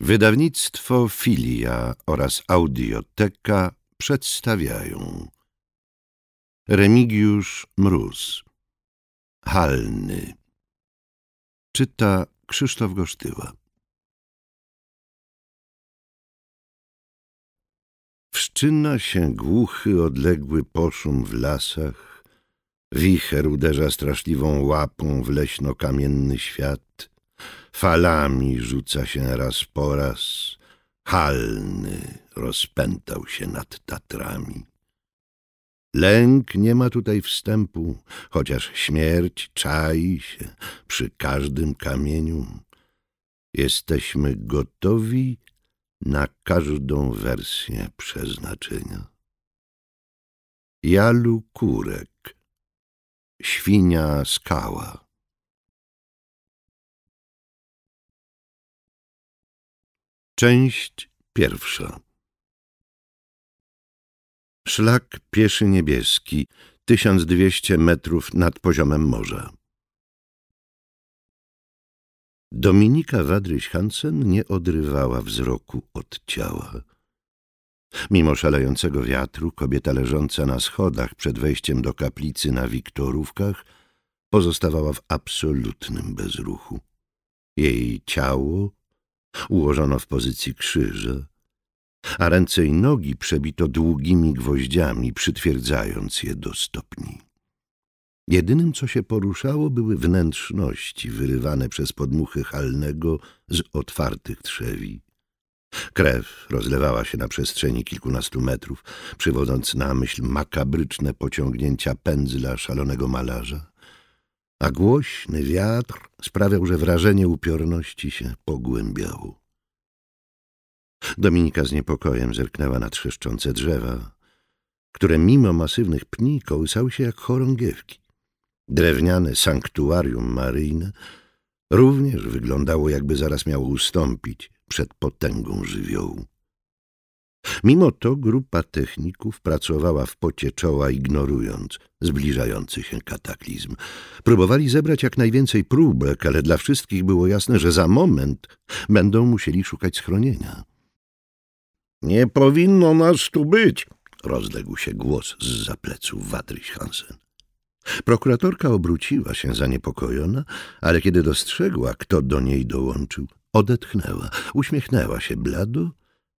Wydawnictwo Filia oraz Audioteka przedstawiają. Remigiusz Mróz. Halny. Czyta Krzysztof Gosztyła. Wszczyna się głuchy, odległy poszum w lasach, wicher uderza straszliwą łapą w leśno-kamienny świat, falami rzuca się raz po raz, halny rozpętał się nad Tatrami. Lęk nie ma tutaj wstępu, chociaż śmierć czai się przy każdym kamieniu. Jesteśmy gotowi na każdą wersję przeznaczenia. Jalu Kurek Świnia skała Część pierwsza Szlak pieszy niebieski, 1200 metrów nad poziomem morza. Dominika Wadryś-Hansen nie odrywała wzroku od ciała. Mimo szalejącego wiatru, kobieta leżąca na schodach przed wejściem do kaplicy na Wiktorówkach pozostawała w absolutnym bezruchu. Jej ciało ułożono w pozycji krzyża, a ręce i nogi przebito długimi gwoździami, przytwierdzając je do stopni. Jedynym, co się poruszało, były wnętrzności wyrywane przez podmuchy halnego z otwartych trzewi. Krew rozlewała się na przestrzeni kilkunastu metrów, przywodząc na myśl makabryczne pociągnięcia pędzla szalonego malarza, a głośny wiatr sprawiał, że wrażenie upiorności się pogłębiało. Dominika z niepokojem zerknęła na trzeszczące drzewa, które mimo masywnych pni kołysały się jak chorągiewki. Drewniane sanktuarium maryjne również wyglądało, jakby zaraz miało ustąpić przed potęgą żywiołu. Mimo to grupa techników pracowała w pocie czoła, ignorując zbliżający się kataklizm. Próbowali zebrać jak najwięcej próbek, ale dla wszystkich było jasne, że za moment będą musieli szukać schronienia. Nie powinno nas tu być, rozległ się głos z zapleców Watryś Hansen. Prokuratorka obróciła się zaniepokojona, ale kiedy dostrzegła, kto do niej dołączył, odetchnęła, uśmiechnęła się blado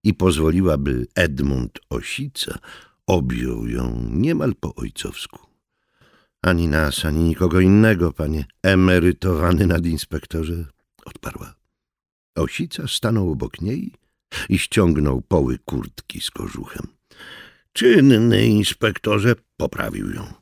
i pozwoliła, by Edmund Osica objął ją niemal po ojcowsku. Ani nas, ani nikogo innego, panie emerytowany nadinspektorze, odparła. Osica stanął obok niej i ściągnął poły kurtki z kożuchem. Czynny inspektorze poprawił ją.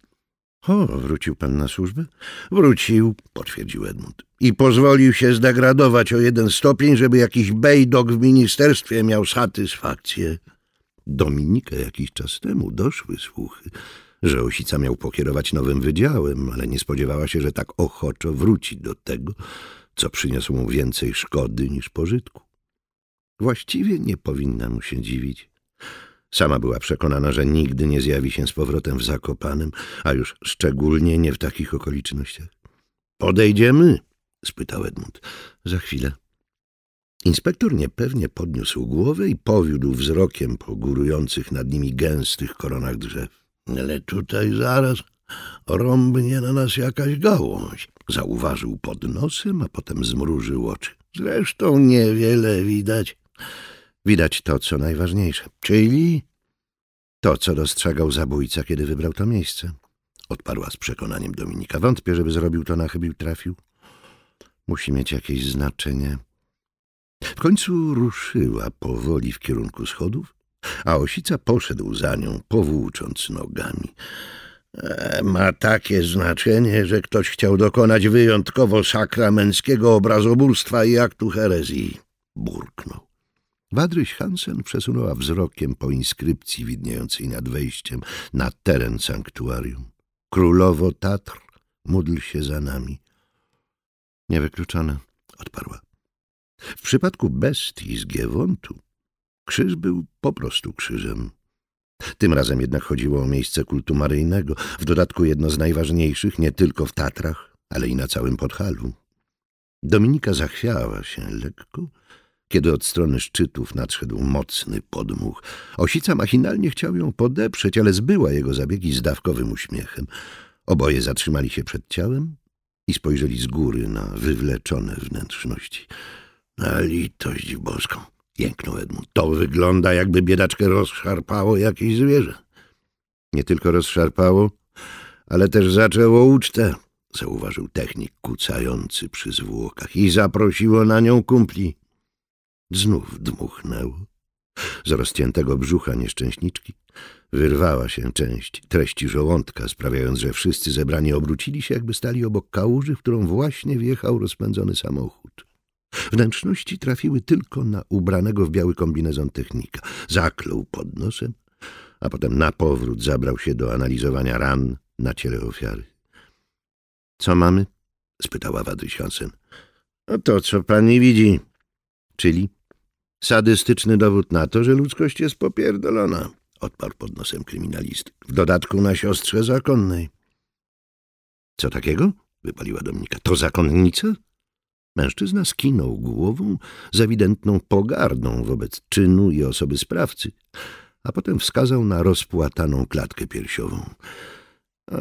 O, wrócił pan na służbę? Wrócił, potwierdził Edmund. I pozwolił się zdegradować o jeden stopień, żeby jakiś bejdok w ministerstwie miał satysfakcję. Dominikę jakiś czas temu doszły słuchy, że Osica miał pokierować nowym wydziałem, ale nie spodziewała się, że tak ochoczo wróci do tego, co przyniosło mu więcej szkody niż pożytku. Właściwie nie powinna mu się dziwić. Sama była przekonana, że nigdy nie zjawi się z powrotem w Zakopanem, a już szczególnie nie w takich okolicznościach. Podejdziemy? spytał Edmund. Za chwilę. Inspektor niepewnie podniósł głowę i powiódł wzrokiem po górujących nad nimi gęstych koronach drzew. Ale tutaj zaraz rąbnie na nas jakaś gałąź, zauważył pod nosem, a potem zmrużył oczy. Zresztą niewiele widać. Widać to, co najważniejsze, czyli to, co dostrzegał zabójca, kiedy wybrał to miejsce. Odparła z przekonaniem Dominika. Wątpię, żeby zrobił to na chybił trafił. Musi mieć jakieś znaczenie. W końcu ruszyła powoli w kierunku schodów, a Osica poszedł za nią, powłócząc nogami. E, ma takie znaczenie, że ktoś chciał dokonać wyjątkowo sakramenckiego obrazobórstwa i aktu herezji. Burknął. Wadryś Hansen przesunęła wzrokiem po inskrypcji widniejącej nad wejściem na teren sanktuarium. Królowo Tatr, módl się za nami. Niewykluczone, odparła. W przypadku bestii z Giewontu krzyż był po prostu krzyżem. Tym razem jednak chodziło o miejsce kultu maryjnego, w dodatku jedno z najważniejszych nie tylko w Tatrach, ale i na całym Podhalu. Dominika zachwiała się lekko, kiedy od strony szczytów nadszedł mocny podmuch. Osica machinalnie chciał ją podeprzeć, ale zbyła jego zabiegi z dawkowym uśmiechem. Oboje zatrzymali się przed ciałem i spojrzeli z góry na wywleczone wnętrzności. Na litość boską, jęknął Edmund. To wygląda, jakby biedaczkę rozszarpało jakieś zwierzę. Nie tylko rozszarpało, ale też zaczęło ucztę, zauważył technik kucający przy zwłokach i zaprosiło na nią kumpli. Znów dmuchnęło. Z rozciętego brzucha nieszczęśniczki wyrwała się część treści żołądka, sprawiając, że wszyscy zebrani obrócili się, jakby stali obok kałuży, w którą właśnie wjechał rozpędzony samochód. Wnętrzności trafiły tylko na ubranego w biały kombinezon technika. Zaklął pod nosem, a potem na powrót zabrał się do analizowania ran na ciele ofiary. — Co mamy? — spytała Wadryś Hansen. No — To, co pani widzi. Czyli sadystyczny dowód na to, że ludzkość jest popierdolona — odparł pod nosem kryminalisty. — W dodatku na siostrze zakonnej. — Co takiego? — wypaliła Dominika. — To zakonnica? Mężczyzna skinął głową z ewidentną pogardą wobec czynu i osoby sprawcy, a potem wskazał na rozpłataną klatkę piersiową.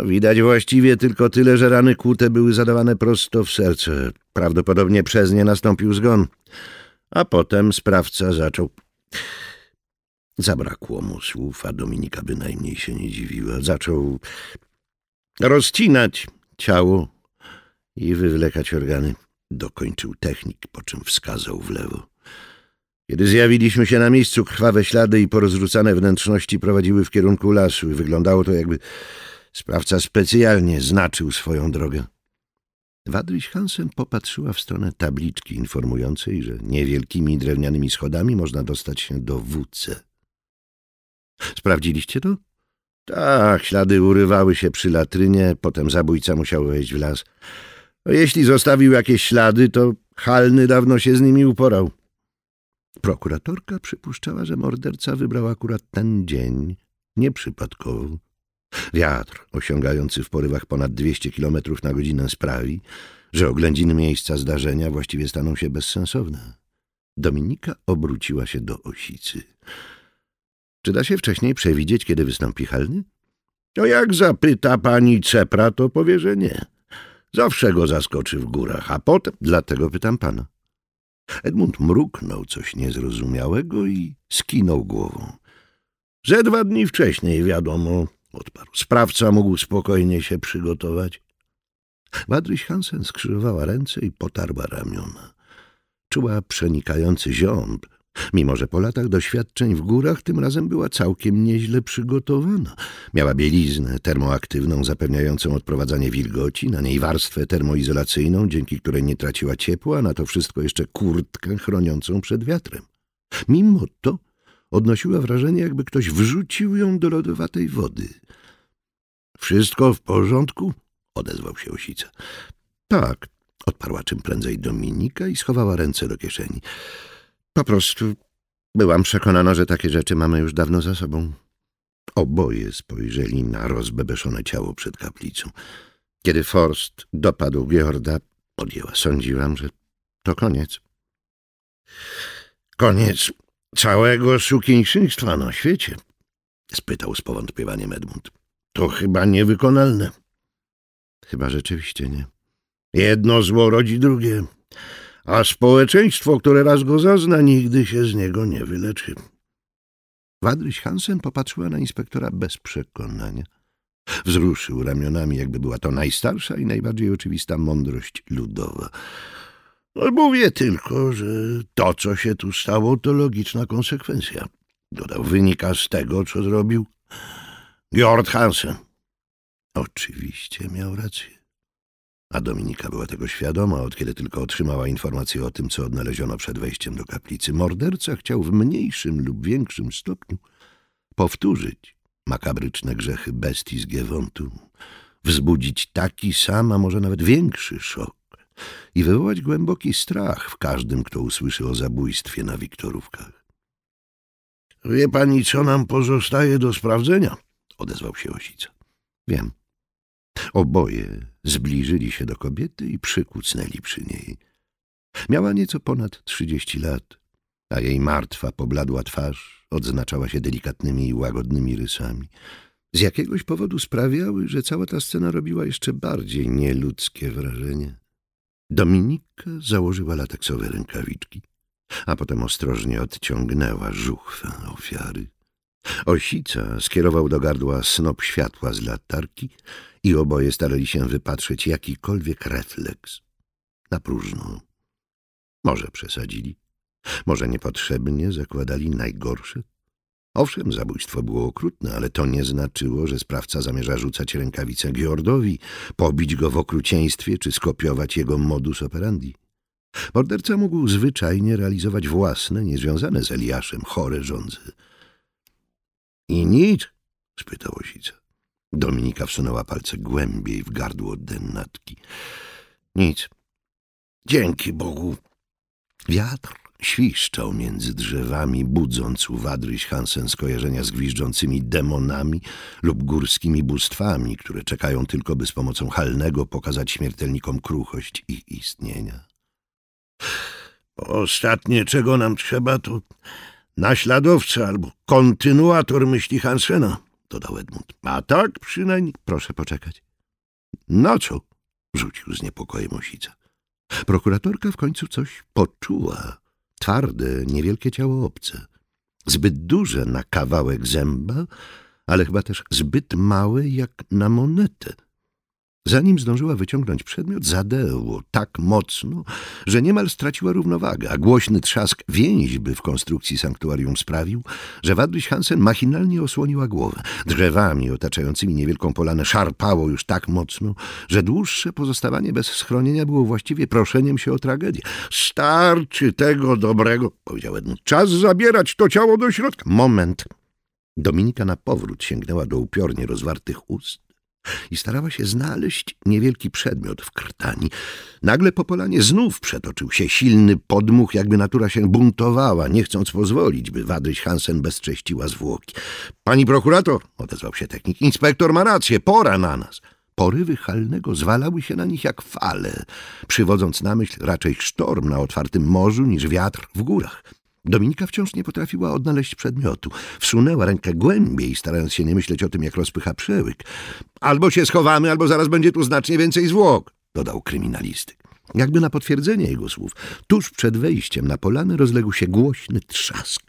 Widać właściwie tylko tyle, że rany kłute były zadawane prosto w serce. Prawdopodobnie przez nie nastąpił zgon. A potem sprawca zaczął... Zabrakło mu słów, a Dominika bynajmniej się nie dziwiła. Zaczął rozcinać ciało i wywlekać organy. Dokończył technik, po czym wskazał w lewo. Kiedy zjawiliśmy się na miejscu, krwawe ślady i porozrzucane wnętrzności prowadziły w kierunku lasu wyglądało to jakby sprawca specjalnie znaczył swoją drogę. Wadryś Hansen popatrzyła w stronę tabliczki informującej, że niewielkimi drewnianymi schodami można dostać się do WC. Sprawdziliście to? Tak, ślady urywały się przy latrynie, potem zabójca musiał wejść w las. Jeśli zostawił jakieś ślady, to Halny dawno się z nimi uporał. Prokuratorka przypuszczała, że morderca wybrał akurat ten dzień, nieprzypadkowo. Wiatr, osiągający w porywach ponad 200 km na godzinę, sprawi, że oględziny miejsca zdarzenia właściwie staną się bezsensowne. Dominika obróciła się do osicy. Czy da się wcześniej przewidzieć, kiedy wystąpi Halny? No jak zapyta pani Cepra, to powie, że nie. Zawsze go zaskoczy w górach, a potem... Dlatego pytam pana. Edmund mruknął coś niezrozumiałego i skinął głową. Ze dwa dni wcześniej, wiadomo, odparł. Sprawca mógł spokojnie się przygotować. Wadryś Hansen skrzyżowała ręce i potarła ramiona. Czuła przenikający ziąb, Mimo, że po latach doświadczeń w górach tym razem była całkiem nieźle przygotowana. Miała bieliznę termoaktywną zapewniającą odprowadzanie wilgoci, na niej warstwę termoizolacyjną, dzięki której nie traciła ciepła, a na to wszystko jeszcze kurtkę chroniącą przed wiatrem. Mimo to odnosiła wrażenie, jakby ktoś wrzucił ją do lodowatej wody. — Wszystko w porządku? — odezwał się Osica. — Tak — odparła czym prędzej Dominika i schowała ręce do kieszeni. Po prostu byłam przekonana, że takie rzeczy mamy już dawno za sobą. Oboje spojrzeli na rozbebeszone ciało przed kaplicą. Kiedy Forst dopadł Georda, podjęła. Sądziłam, że to koniec. Koniec całego sukieńszyństwa na świecie? spytał z powątpiewaniem Edmund. To chyba niewykonalne. Chyba rzeczywiście nie. Jedno zło rodzi drugie a społeczeństwo, które raz go zazna, nigdy się z niego nie wyleczy. Wadryś Hansen popatrzyła na inspektora bez przekonania. Wzruszył ramionami, jakby była to najstarsza i najbardziej oczywista mądrość ludowa. No, mówię tylko, że to, co się tu stało, to logiczna konsekwencja. Dodał, wynika z tego, co zrobił Georg Hansen. Oczywiście miał rację. A Dominika była tego świadoma, od kiedy tylko otrzymała informację o tym, co odnaleziono przed wejściem do kaplicy. Morderca chciał w mniejszym lub większym stopniu powtórzyć makabryczne grzechy bestii z Giewontu, wzbudzić taki sam, a może nawet większy szok i wywołać głęboki strach w każdym, kto usłyszy o zabójstwie na Wiktorówkach. — Wie pani, co nam pozostaje do sprawdzenia? — odezwał się Osica. — Wiem. Oboje zbliżyli się do kobiety i przykucnęli przy niej. Miała nieco ponad trzydzieści lat. a jej martwa, pobladła twarz odznaczała się delikatnymi i łagodnymi rysami. Z jakiegoś powodu sprawiały, że cała ta scena robiła jeszcze bardziej nieludzkie wrażenie. Dominika założyła lateksowe rękawiczki, a potem ostrożnie odciągnęła żuchwę ofiary. Osica skierował do gardła snop światła z latarki i oboje starali się wypatrzeć jakikolwiek refleks. Na próżno. Może przesadzili, może niepotrzebnie zakładali najgorsze. Owszem, zabójstwo było okrutne, ale to nie znaczyło, że sprawca zamierza rzucać rękawicę Giordowi, pobić go w okrucieństwie czy skopiować jego modus operandi. Morderca mógł zwyczajnie realizować własne, niezwiązane z Eliaszem, chore żądze. I nic? spytał Osica. Dominika wsunęła palce głębiej w gardło dennatki. Nic. Dzięki Bogu. Wiatr świszczał między drzewami, budząc u Wadryś Hansen skojarzenia z gwiżdżącymi demonami lub górskimi bóstwami, które czekają tylko, by z pomocą halnego pokazać śmiertelnikom kruchość ich istnienia. Ostatnie, czego nam trzeba, to naśladowca albo kontynuator myśli Hansena, dodał Edmund. A tak przynajmniej... Proszę poczekać. Na co? rzucił z niepokojem Osica. Prokuratorka w końcu coś poczuła. Twarde, niewielkie ciało obce. Zbyt duże na kawałek zęba, ale chyba też zbyt małe jak na monetę. Zanim zdążyła wyciągnąć przedmiot, zadeło tak mocno, że niemal straciła równowagę, a głośny trzask więźby w konstrukcji sanktuarium sprawił, że Wadryś Hansen machinalnie osłoniła głowę. Drzewami otaczającymi niewielką polanę szarpało już tak mocno, że dłuższe pozostawanie bez schronienia było właściwie proszeniem się o tragedię. Starczy tego dobrego, powiedział Edmund. Czas zabierać to ciało do środka. Moment. Dominika na powrót sięgnęła do upiornie rozwartych ust i starała się znaleźć niewielki przedmiot w krtani. Nagle po polanie znów przetoczył się silny podmuch, jakby natura się buntowała, nie chcąc pozwolić, by Wadryś Hansen bezcześciła zwłoki. — Pani prokurator! — odezwał się technik. — Inspektor ma rację, pora na nas! Porywy halnego zwalały się na nich jak fale, przywodząc na myśl raczej sztorm na otwartym morzu niż wiatr w górach. Dominika wciąż nie potrafiła odnaleźć przedmiotu. Wsunęła rękę głębiej, starając się nie myśleć o tym, jak rozpycha przełyk. Albo się schowamy, albo zaraz będzie tu znacznie więcej zwłok, dodał kryminalistyk. Jakby na potwierdzenie jego słów, tuż przed wejściem na polanę rozległ się głośny trzask.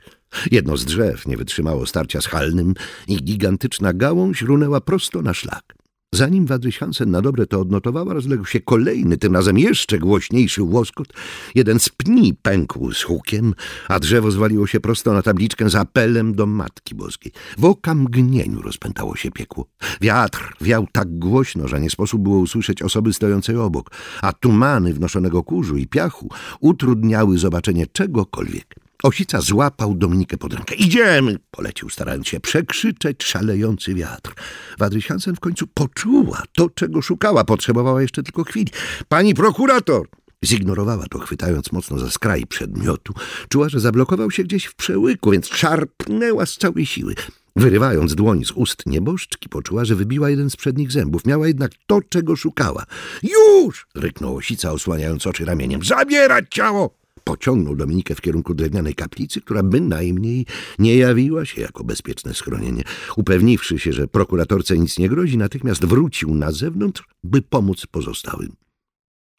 Jedno z drzew nie wytrzymało starcia z halnym i gigantyczna gałąź runęła prosto na szlak. Zanim Wadryś Hansen na dobre to odnotowała, rozległ się kolejny, tym razem jeszcze głośniejszy łoskot. Jeden z pni pękł z hukiem, a drzewo zwaliło się prosto na tabliczkę z apelem do Matki Boskiej. W okamgnieniu rozpętało się piekło. Wiatr wiał tak głośno, że nie sposób było usłyszeć osoby stojącej obok, a tumany wnoszonego kurzu i piachu utrudniały zobaczenie czegokolwiek. Osica złapał Dominikę pod rękę. Idziemy! Polecił, starając się przekrzyczeć szalejący wiatr. Wadryś w końcu poczuła to, czego szukała. Potrzebowała jeszcze tylko chwili. Pani prokurator! Zignorowała to, chwytając mocno za skraj przedmiotu. Czuła, że zablokował się gdzieś w przełyku, więc szarpnęła z całej siły. Wyrywając dłoń z ust nieboszczki, poczuła, że wybiła jeden z przednich zębów. Miała jednak to, czego szukała. Już! ryknął Osica, osłaniając oczy ramieniem. Zabierać ciało! Pociągnął Dominikę w kierunku drewnianej kaplicy, która bynajmniej nie jawiła się jako bezpieczne schronienie. Upewniwszy się, że prokuratorce nic nie grozi, natychmiast wrócił na zewnątrz, by pomóc pozostałym.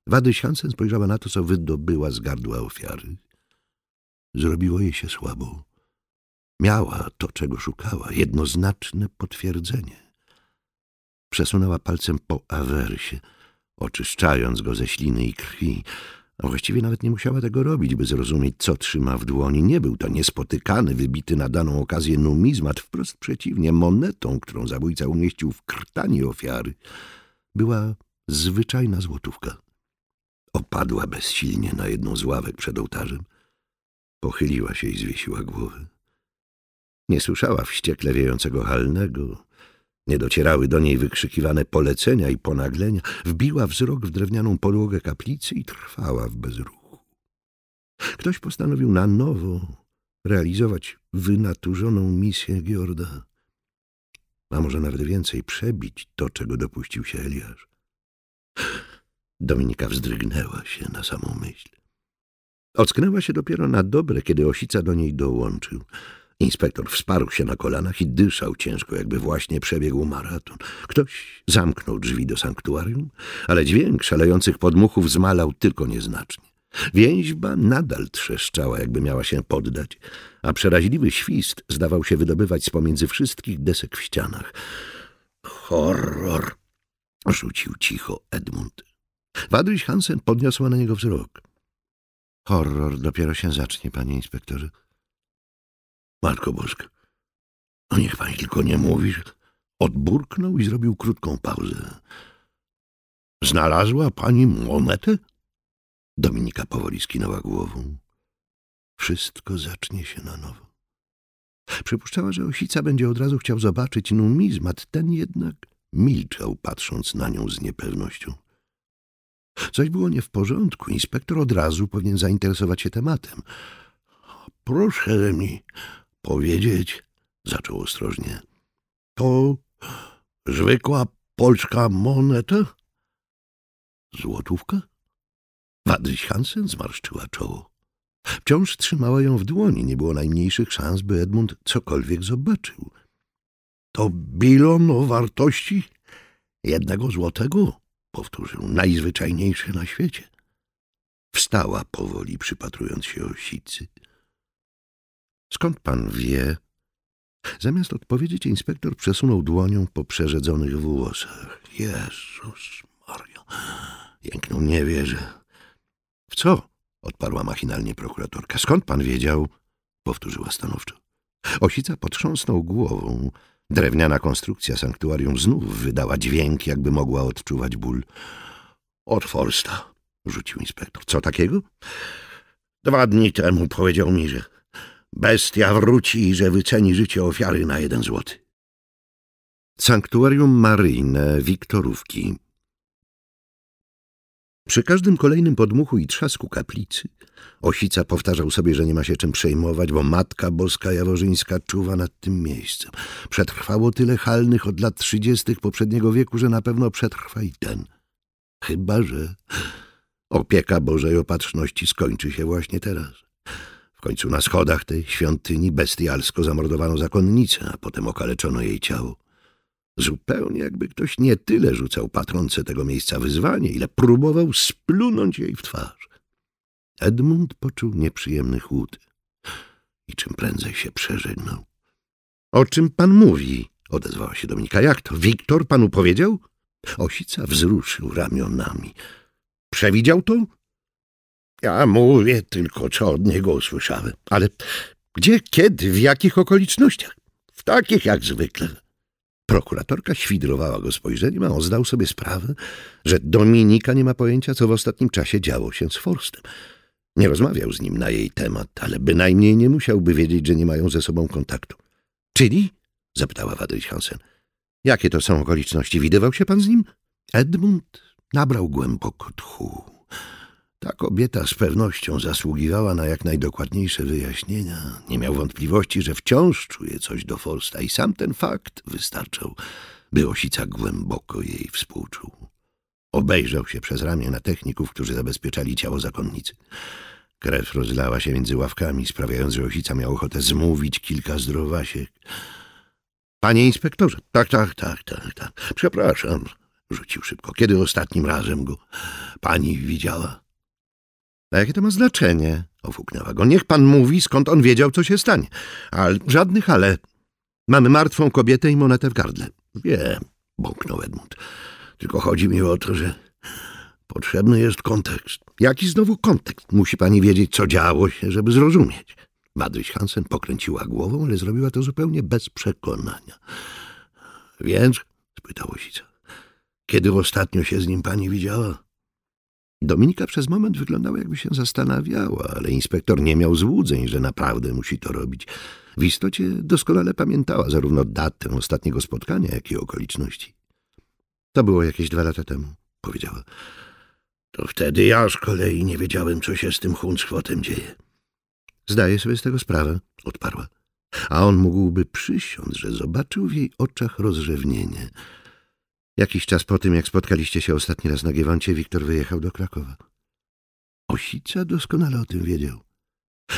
Wady Hansen spojrzała na to, co wydobyła z gardła ofiary. Zrobiło jej się słabo. Miała to, czego szukała, jednoznaczne potwierdzenie. Przesunęła palcem po awersie, oczyszczając go ze śliny i krwi, a właściwie nawet nie musiała tego robić, by zrozumieć, co trzyma w dłoni. Nie był to niespotykany, wybity na daną okazję numizmat, wprost przeciwnie, monetą, którą zabójca umieścił w krtani ofiary, była zwyczajna złotówka. Opadła bezsilnie na jedną z ławek przed ołtarzem. Pochyliła się i zwiesiła głowę. Nie słyszała wściekle wiejącego halnego, nie docierały do niej wykrzykiwane polecenia i ponaglenia. Wbiła wzrok w drewnianą podłogę kaplicy i trwała w bezruchu. Ktoś postanowił na nowo realizować wynaturzoną misję Giorda. A może nawet więcej przebić to, czego dopuścił się Eliasz. Dominika wzdrygnęła się na samą myśl. Ocknęła się dopiero na dobre, kiedy Osica do niej dołączył. Inspektor wsparł się na kolanach i dyszał ciężko, jakby właśnie przebiegł maraton. Ktoś zamknął drzwi do sanktuarium, ale dźwięk szalejących podmuchów zmalał tylko nieznacznie. Więźba nadal trzeszczała, jakby miała się poddać, a przeraźliwy świst zdawał się wydobywać z pomiędzy wszystkich desek w ścianach. Horror! rzucił cicho Edmund. Wadryś Hansen podniosła na niego wzrok. Horror dopiero się zacznie, panie inspektorze. Matko Boska, no niech pani tylko nie mówi. Odburknął i zrobił krótką pauzę. Znalazła pani monetę? Dominika powoli skinęła głową. Wszystko zacznie się na nowo. Przypuszczała, że Osica będzie od razu chciał zobaczyć numizmat, ten jednak milczał, patrząc na nią z niepewnością. Coś było nie w porządku. Inspektor od razu powinien zainteresować się tematem. Proszę mi powiedzieć, zaczął ostrożnie, to zwykła polska moneta? Złotówka? Wadryś Hansen zmarszczyła czoło. Wciąż trzymała ją w dłoni, nie było najmniejszych szans, by Edmund cokolwiek zobaczył. To bilon o wartości jednego złotego, powtórzył, najzwyczajniejszy na świecie. Wstała powoli, przypatrując się osicy. Skąd pan wie? Zamiast odpowiedzieć, inspektor przesunął dłonią po przerzedzonych włosach. Jezus Maria, jęknął, nie wierzę. W co? odparła machinalnie prokuratorka. Skąd pan wiedział? powtórzyła stanowczo. Osica potrząsnął głową. Drewniana konstrukcja sanktuarium znów wydała dźwięk, jakby mogła odczuwać ból. Od Forsta, rzucił inspektor. Co takiego? Dwa dni temu powiedział mi, że bestia wróci że wyceni życie ofiary na jeden złoty. Sanktuarium maryjne Wiktorówki przy każdym kolejnym podmuchu i trzasku kaplicy Osica powtarzał sobie, że nie ma się czym przejmować, bo Matka Boska Jaworzyńska czuwa nad tym miejscem. Przetrwało tyle halnych od lat trzydziestych poprzedniego wieku, że na pewno przetrwa i ten. Chyba, że opieka Bożej Opatrzności skończy się właśnie teraz. W końcu na schodach tej świątyni bestialsko zamordowano zakonnicę, a potem okaleczono jej ciało. Zupełnie jakby ktoś nie tyle rzucał patronce tego miejsca wyzwanie, ile próbował splunąć jej w twarz. Edmund poczuł nieprzyjemny chłód i czym prędzej się przeżegnał. — O czym pan mówi? — odezwała się Dominika. — Jak to? Wiktor panu powiedział? Osica wzruszył ramionami. — Przewidział to? — Ja mówię tylko, co od niego usłyszałem. Ale gdzie, kiedy, w jakich okolicznościach? W takich jak zwykle. Prokuratorka świdrowała go spojrzeniem, a on zdał sobie sprawę, że Dominika nie ma pojęcia, co w ostatnim czasie działo się z Forstem. Nie rozmawiał z nim na jej temat, ale bynajmniej nie musiałby wiedzieć, że nie mają ze sobą kontaktu. — Czyli? — zapytała Wadryś Hansen. — Jakie to są okoliczności? Widywał się pan z nim? Edmund nabrał głęboko tchu. Ta kobieta z pewnością zasługiwała na jak najdokładniejsze wyjaśnienia. Nie miał wątpliwości, że wciąż czuje coś do Forsta i sam ten fakt wystarczał, by Osica głęboko jej współczuł. Obejrzał się przez ramię na techników, którzy zabezpieczali ciało zakonnicy. Krew rozlała się między ławkami, sprawiając, że Osica miał ochotę zmówić kilka zdrowasiek. — Panie inspektorze! Tak, tak, tak, tak, tak. Przepraszam, rzucił szybko. Kiedy ostatnim razem go pani widziała? A jakie to ma znaczenie? Ofuknęła go. Niech pan mówi, skąd on wiedział, co się stanie. Ale żadnych ale. Mamy martwą kobietę i monetę w gardle. Wiem, bąknął Edmund. Tylko chodzi mi o to, że potrzebny jest kontekst. Jaki znowu kontekst? Musi pani wiedzieć, co działo się, żeby zrozumieć. Madryś Hansen pokręciła głową, ale zrobiła to zupełnie bez przekonania. Więc? spytał Osica. Kiedy ostatnio się z nim pani widziała? Dominika przez moment wyglądała, jakby się zastanawiała, ale inspektor nie miał złudzeń, że naprawdę musi to robić. W istocie doskonale pamiętała zarówno datę ostatniego spotkania, jak i okoliczności. To było jakieś dwa lata temu, powiedziała. To wtedy ja z kolei nie wiedziałem, co się z tym Hunskwotem dzieje. Zdaję sobie z tego sprawę, odparła. A on mógłby przysiąc, że zobaczył w jej oczach rozrzewnienie – Jakiś czas po tym, jak spotkaliście się ostatni raz na Giewoncie, Wiktor wyjechał do Krakowa. Osica doskonale o tym wiedział.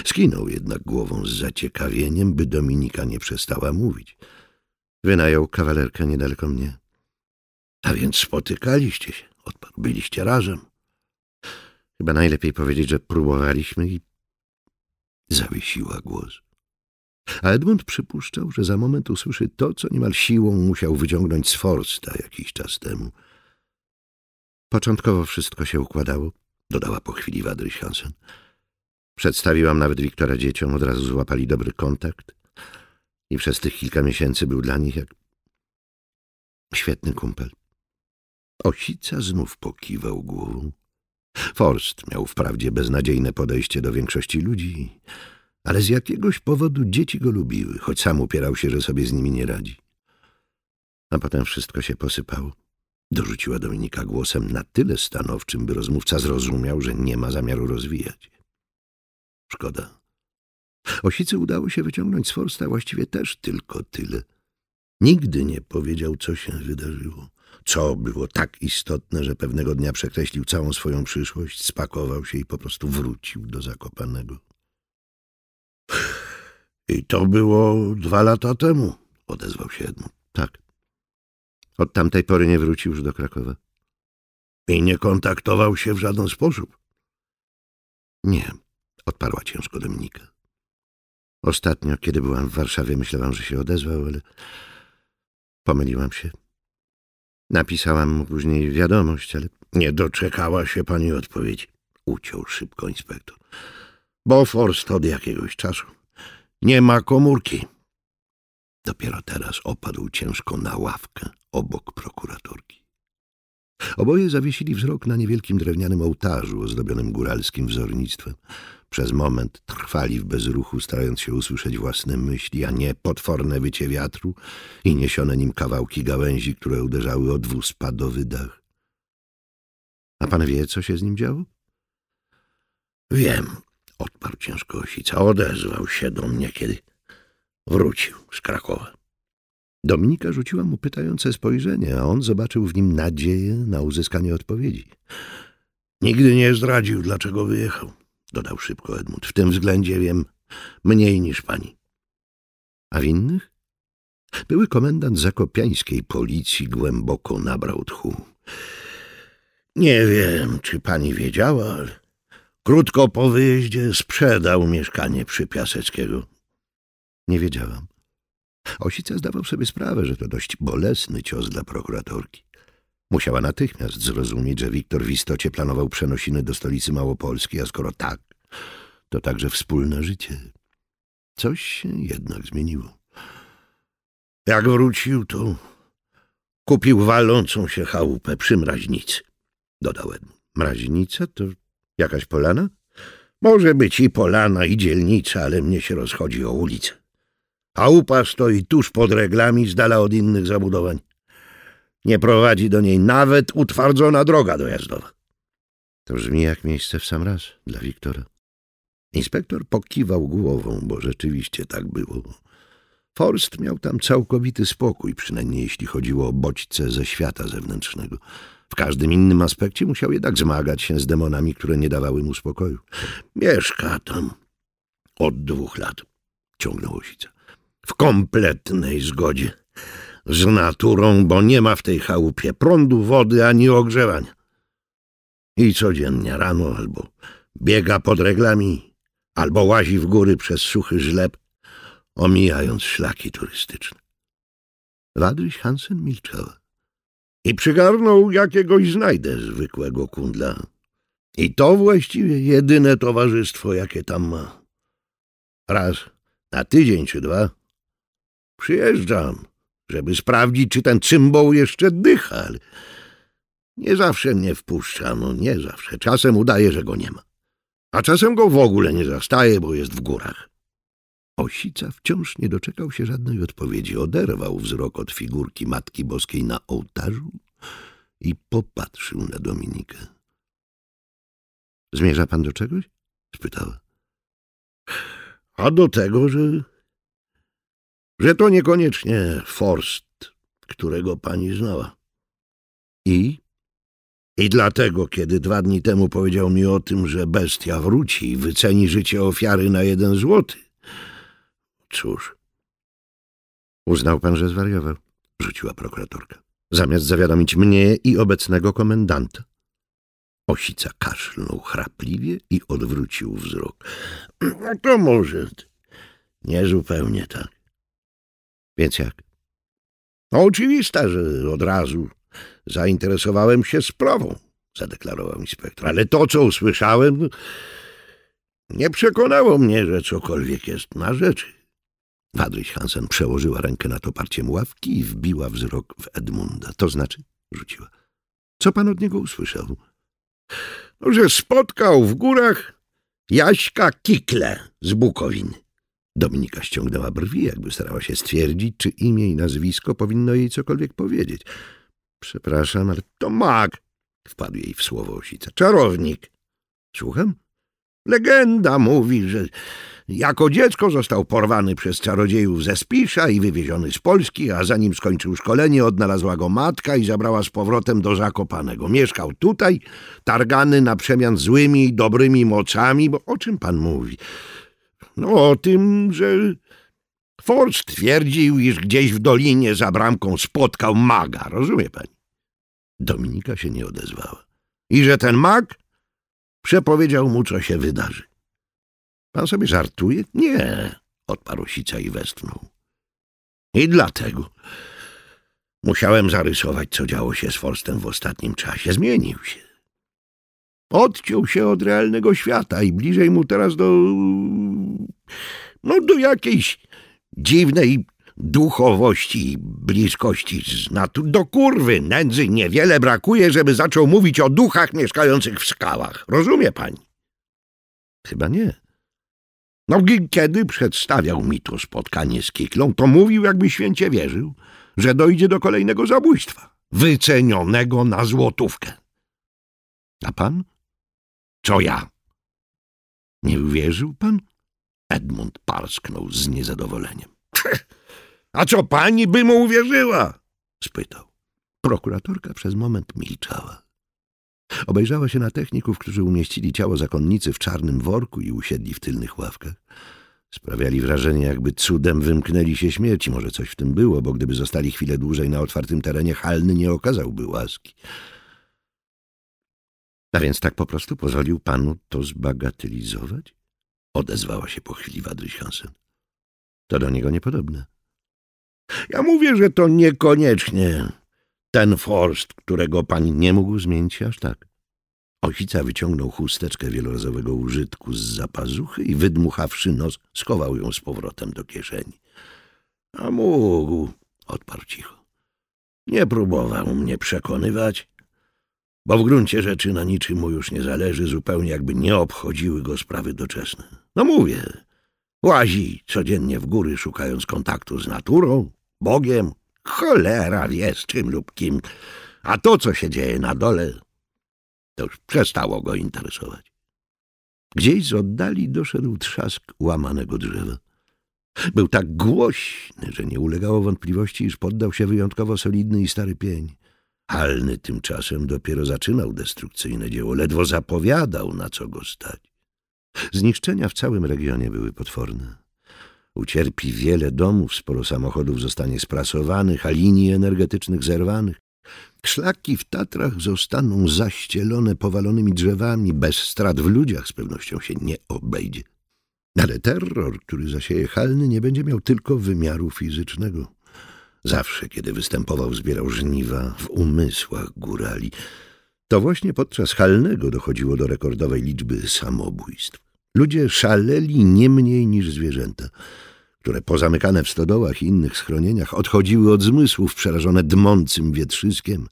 Skinął jednak głową z zaciekawieniem, by Dominika nie przestała mówić. Wynajął kawalerkę niedaleko mnie. A więc spotykaliście się, odparł. Byliście razem. Chyba najlepiej powiedzieć, że próbowaliśmy i zawiesiła głos. A Edmund przypuszczał, że za moment usłyszy to, co niemal siłą musiał wyciągnąć z Forsta jakiś czas temu. Początkowo wszystko się układało, dodała po chwili Wadryś Hansen. Przedstawiłam nawet Wiktora dzieciom, od razu złapali dobry kontakt i przez tych kilka miesięcy był dla nich jak świetny kumpel. Osica znów pokiwał głową. Forst miał wprawdzie beznadziejne podejście do większości ludzi, ale z jakiegoś powodu dzieci go lubiły, choć sam upierał się, że sobie z nimi nie radzi. A potem wszystko się posypało. Dorzuciła Dominika głosem na tyle stanowczym, by rozmówca zrozumiał, że nie ma zamiaru rozwijać. Szkoda. Osicy udało się wyciągnąć z Forsta właściwie też tylko tyle. Nigdy nie powiedział, co się wydarzyło. Co było tak istotne, że pewnego dnia przekreślił całą swoją przyszłość, spakował się i po prostu wrócił do Zakopanego. I to było dwa lata temu, odezwał się Edmund. Tak. Od tamtej pory nie wrócił już do Krakowa. I nie kontaktował się w żaden sposób? Nie, odparła ciężko Dominika. Ostatnio, kiedy byłam w Warszawie, myślałam, że się odezwał, ale pomyliłam się. Napisałam mu później wiadomość, ale nie doczekała się pani odpowiedzi. Uciął szybko inspektor. Bo Forst od jakiegoś czasu nie ma komórki. Dopiero teraz opadł ciężko na ławkę obok prokuratorki. Oboje zawiesili wzrok na niewielkim drewnianym ołtarzu ozdobionym góralskim wzornictwem. Przez moment trwali w bezruchu, starając się usłyszeć własne myśli, a nie potworne wycie wiatru i niesione nim kawałki gałęzi, które uderzały o dwuspadowy dach. A pan wie, co się z nim działo? Wiem, odparł ciężko Osica. Odezwał się do mnie, kiedy wrócił z Krakowa. Dominika rzuciła mu pytające spojrzenie, a on zobaczył w nim nadzieję na uzyskanie odpowiedzi. Nigdy nie zdradził, dlaczego wyjechał dodał szybko Edmund. W tym względzie wiem mniej niż pani. A w innych? Były komendant zakopiańskiej policji głęboko nabrał tchu. Nie wiem, czy pani wiedziała, ale krótko po wyjeździe sprzedał mieszkanie przy Piaseckiego. Nie wiedziałam. Osica zdawał sobie sprawę, że to dość bolesny cios dla prokuratorki. Musiała natychmiast zrozumieć, że Wiktor w istocie planował przenosiny do stolicy Małopolski, a skoro tak, to także wspólne życie. Coś się jednak zmieniło. Jak wrócił, to kupił walącą się chałupę przy Mraźnicy, dodał Edmund. Mraźnica to jakaś polana? Może być i polana, i dzielnica, ale mnie się rozchodzi o ulicę. Chałupa stoi tuż pod reglami, z dala od innych zabudowań. Nie prowadzi do niej nawet utwardzona droga dojazdowa. To brzmi jak miejsce w sam raz dla Wiktora. Inspektor pokiwał głową, bo rzeczywiście tak było. Forst miał tam całkowity spokój, przynajmniej jeśli chodziło o bodźce ze świata zewnętrznego. W każdym innym aspekcie musiał jednak zmagać się z demonami, które nie dawały mu spokoju. Mieszka tam od dwóch lat, ciągnął Osica. W kompletnej zgodzie z naturą, bo nie ma w tej chałupie prądu, wody ani ogrzewania. I codziennie rano albo biega pod reglami, albo łazi w góry przez suchy żleb, omijając szlaki turystyczne. Wadryś Hansen milczała. I przygarnął jakiegoś znajdę zwykłego kundla. I to właściwie jedyne towarzystwo, jakie tam ma. Raz na tydzień czy dwa przyjeżdżam żeby sprawdzić, czy ten cymbał jeszcze dycha, ale nie zawsze mnie wpuszcza, no nie zawsze. Czasem udaje, że go nie ma. A czasem go w ogóle nie zastaje, bo jest w górach. Osica wciąż nie doczekał się żadnej odpowiedzi. Oderwał wzrok od figurki Matki Boskiej na ołtarzu i popatrzył na Dominikę. Zmierza pan do czegoś? spytała. A do tego, że że to niekoniecznie Forst, którego pani znała. I? I dlatego, kiedy dwa dni temu powiedział mi o tym, że bestia wróci i wyceni życie ofiary na jeden złoty. Cóż. Uznał pan, że zwariował, rzuciła prokuratorka. Zamiast zawiadomić mnie i obecnego komendanta. Osica kaszlnął chrapliwie i odwrócił wzrok. No to może nie zupełnie tak. Więc jak? No oczywista, że od razu zainteresowałem się sprawą, zadeklarował inspektor. Ale to, co usłyszałem, nie przekonało mnie, że cokolwiek jest na rzeczy. Wadryś Hansen przełożyła rękę nad oparciem ławki i wbiła wzrok w Edmunda. To znaczy? Rzuciła. Co pan od niego usłyszał? No, że spotkał w górach Jaśka Kikle z Bukowiny. Dominika ściągnęła brwi, jakby starała się stwierdzić, czy imię i nazwisko powinno jej cokolwiek powiedzieć. Przepraszam, ale to mag, wpadł jej w słowo osica. Czarownik. Słucham? Legenda mówi, że jako dziecko został porwany przez czarodziejów ze Spisza i wywieziony z Polski, a zanim skończył szkolenie, odnalazła go matka i zabrała z powrotem do Zakopanego. Mieszkał tutaj, targany na przemian złymi i dobrymi mocami, bo o czym pan mówi? No o tym, że Forst twierdził, iż gdzieś w dolinie za bramką spotkał maga, rozumie pani? Dominika się nie odezwała. I że ten mag przepowiedział mu, co się wydarzy. Pan sobie żartuje? Nie, odparł Sica i westchnął. I dlatego musiałem zarysować, co działo się z Forstem w ostatnim czasie. Zmienił się. Odciął się od realnego świata i bliżej mu teraz do... no do jakiejś dziwnej duchowości i bliskości z natury. Do kurwy nędzy niewiele brakuje, żeby zaczął mówić o duchach mieszkających w skałach. Rozumie pani? Chyba nie. No, kiedy przedstawiał mi to spotkanie z Kiklą, to mówił, jakby święcie wierzył, że dojdzie do kolejnego zabójstwa, wycenionego na złotówkę. A pan? Co ja? Nie uwierzył pan? Edmund parsknął z niezadowoleniem. A co pani by mu uwierzyła? spytał. Prokuratorka przez moment milczała. Obejrzała się na techników, którzy umieścili ciało zakonnicy w czarnym worku i usiedli w tylnych ławkach. Sprawiali wrażenie, jakby cudem wymknęli się śmierci. Może coś w tym było, bo gdyby zostali chwilę dłużej na otwartym terenie, Halny nie okazałby łaski. A więc tak po prostu pozwolił panu to zbagatelizować? Odezwała się po chwili Wadryś Hansen. To do niego niepodobne. Ja mówię, że to niekoniecznie ten Forst, którego pan nie mógł zmienić aż tak. Osica wyciągnął chusteczkę wielorazowego użytku z zapazuchy i wydmuchawszy nos, schował ją z powrotem do kieszeni. A mógł, odparł cicho. Nie próbował mnie przekonywać, bo w gruncie rzeczy na niczym mu już nie zależy, zupełnie jakby nie obchodziły go sprawy doczesne. No mówię, łazi codziennie w góry, szukając kontaktu z naturą, Bogiem, cholera wie z czym lub kim, a to, co się dzieje na dole, to już przestało go interesować. Gdzieś z oddali doszedł trzask łamanego drzewa. Był tak głośny, że nie ulegało wątpliwości, iż poddał się wyjątkowo solidny i stary pień. Halny tymczasem dopiero zaczynał destrukcyjne dzieło, ledwo zapowiadał, na co go stać. Zniszczenia w całym regionie były potworne. Ucierpi wiele domów, sporo samochodów zostanie sprasowanych, a linii energetycznych zerwanych. Szlaki w Tatrach zostaną zaścielone powalonymi drzewami, bez strat w ludziach z pewnością się nie obejdzie. Ale terror, który zasieje Halny, nie będzie miał tylko wymiaru fizycznego. Zawsze, kiedy występował, zbierał żniwa w umysłach górali. To właśnie podczas Halnego dochodziło do rekordowej liczby samobójstw. Ludzie szaleli nie mniej niż zwierzęta, które pozamykane w stodołach i innych schronieniach odchodziły od zmysłów przerażone dmącym wietrzyskiem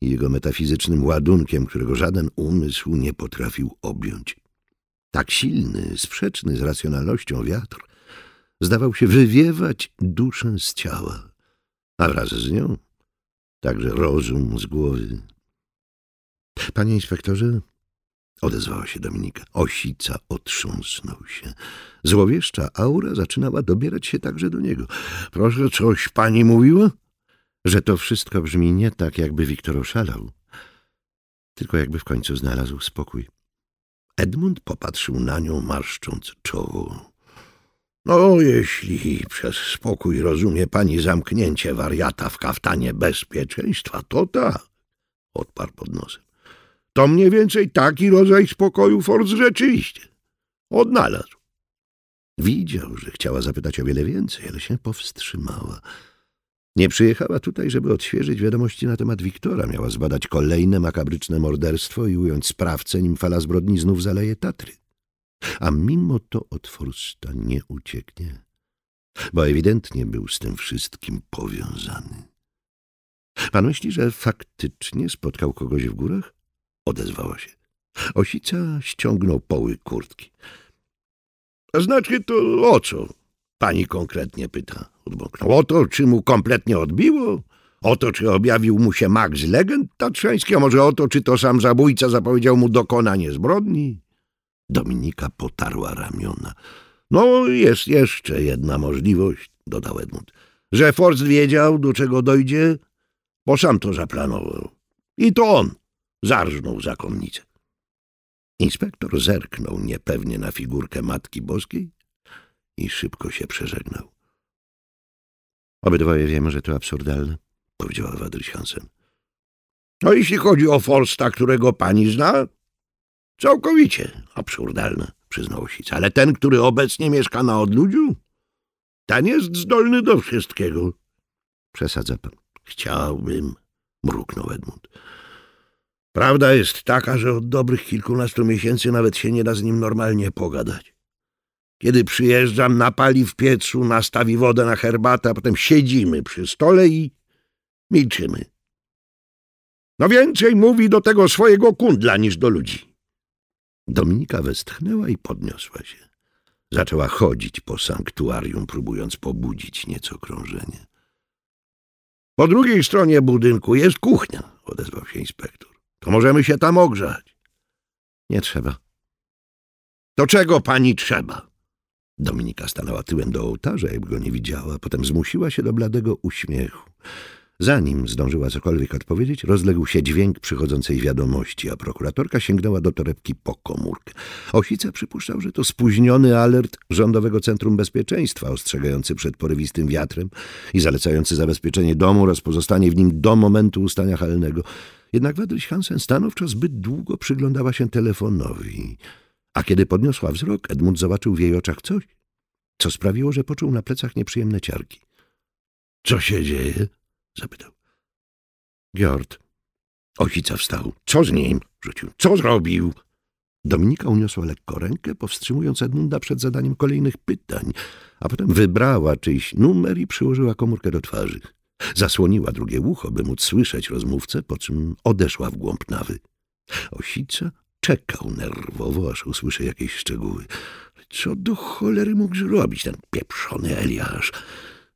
i jego metafizycznym ładunkiem, którego żaden umysł nie potrafił objąć. Tak silny, sprzeczny z racjonalnością wiatr zdawał się wywiewać duszę z ciała a wraz z nią także rozum z głowy. Panie inspektorze, odezwała się Dominika. Osica otrząsnął się. Złowieszcza aura zaczynała dobierać się także do niego. Proszę, coś pani mówiła? Że to wszystko brzmi nie tak, jakby Wiktor oszalał. Tylko jakby w końcu znalazł spokój. Edmund popatrzył na nią, marszcząc czoło. No, jeśli przez spokój rozumie pani zamknięcie wariata w kaftanie bezpieczeństwa, to tak, odparł pod nosem. To mniej więcej taki rodzaj spokoju Ford rzeczywiście odnalazł. Widział, że chciała zapytać o wiele więcej, ale się powstrzymała. Nie przyjechała tutaj, żeby odświeżyć wiadomości na temat Wiktora. Miała zbadać kolejne makabryczne morderstwo i ująć sprawcę, nim fala zbrodni znów zaleje Tatry. A mimo to od Forsta nie ucieknie, bo ewidentnie był z tym wszystkim powiązany. Pan myśli, że faktycznie spotkał kogoś w górach? Odezwała się. Osica ściągnął poły kurtki. — Znaczy to o co? Pani konkretnie pyta. Odbąknął. O to, czy mu kompletnie odbiło? O to, czy objawił mu się mag z legend tatrzańskich? A może o to, czy to sam zabójca zapowiedział mu dokonanie zbrodni? Dominika potarła ramiona. No, jest jeszcze jedna możliwość, dodał Edmund. Że Forst wiedział, do czego dojdzie, bo sam to zaplanował. I to on zarżnął zakonnicę. Inspektor zerknął niepewnie na figurkę Matki Boskiej i szybko się przeżegnał. Obydwoje wiemy, że to absurdalne, powiedziała Wadryś Hansen. No jeśli chodzi o Forsta, którego pani zna, całkowicie absurdalne, przyznał Sic. Ale ten, który obecnie mieszka na odludziu, ten jest zdolny do wszystkiego. Przesadza pan. Chciałbym, mruknął Edmund. Prawda jest taka, że od dobrych kilkunastu miesięcy nawet się nie da z nim normalnie pogadać. Kiedy przyjeżdżam, napali w piecu, nastawi wodę na herbatę, a potem siedzimy przy stole i milczymy. No więcej mówi do tego swojego kundla niż do ludzi. Dominika westchnęła i podniosła się. Zaczęła chodzić po sanktuarium, próbując pobudzić nieco krążenie. Po drugiej stronie budynku jest kuchnia, odezwał się inspektor. To możemy się tam ogrzać. Nie trzeba. To czego pani trzeba? Dominika stanęła tyłem do ołtarza, jakby go nie widziała. Potem zmusiła się do bladego uśmiechu. Zanim zdążyła cokolwiek odpowiedzieć, rozległ się dźwięk przychodzącej wiadomości, a prokuratorka sięgnęła do torebki po komórkę. Osica przypuszczał, że to spóźniony alert Rządowego Centrum Bezpieczeństwa, ostrzegający przed porywistym wiatrem i zalecający zabezpieczenie domu oraz pozostanie w nim do momentu ustania halnego. Jednak Wadryś Hansen stanowczo zbyt długo przyglądała się telefonowi. A kiedy podniosła wzrok, Edmund zobaczył w jej oczach coś, co sprawiło, że poczuł na plecach nieprzyjemne ciarki. — Co się dzieje? — zapytał. — Gjord. Ojcica wstał. — Co z nim? — rzucił. — Co zrobił? Dominika uniosła lekko rękę, powstrzymując Edmunda przed zadaniem kolejnych pytań, a potem wybrała czyjś numer i przyłożyła komórkę do twarzy. Zasłoniła drugie ucho, by móc słyszeć rozmówcę, po czym odeszła w głąb nawy. Osica czekał nerwowo, aż usłyszy jakieś szczegóły. Co do cholery mógł zrobić ten pieprzony Eliasz?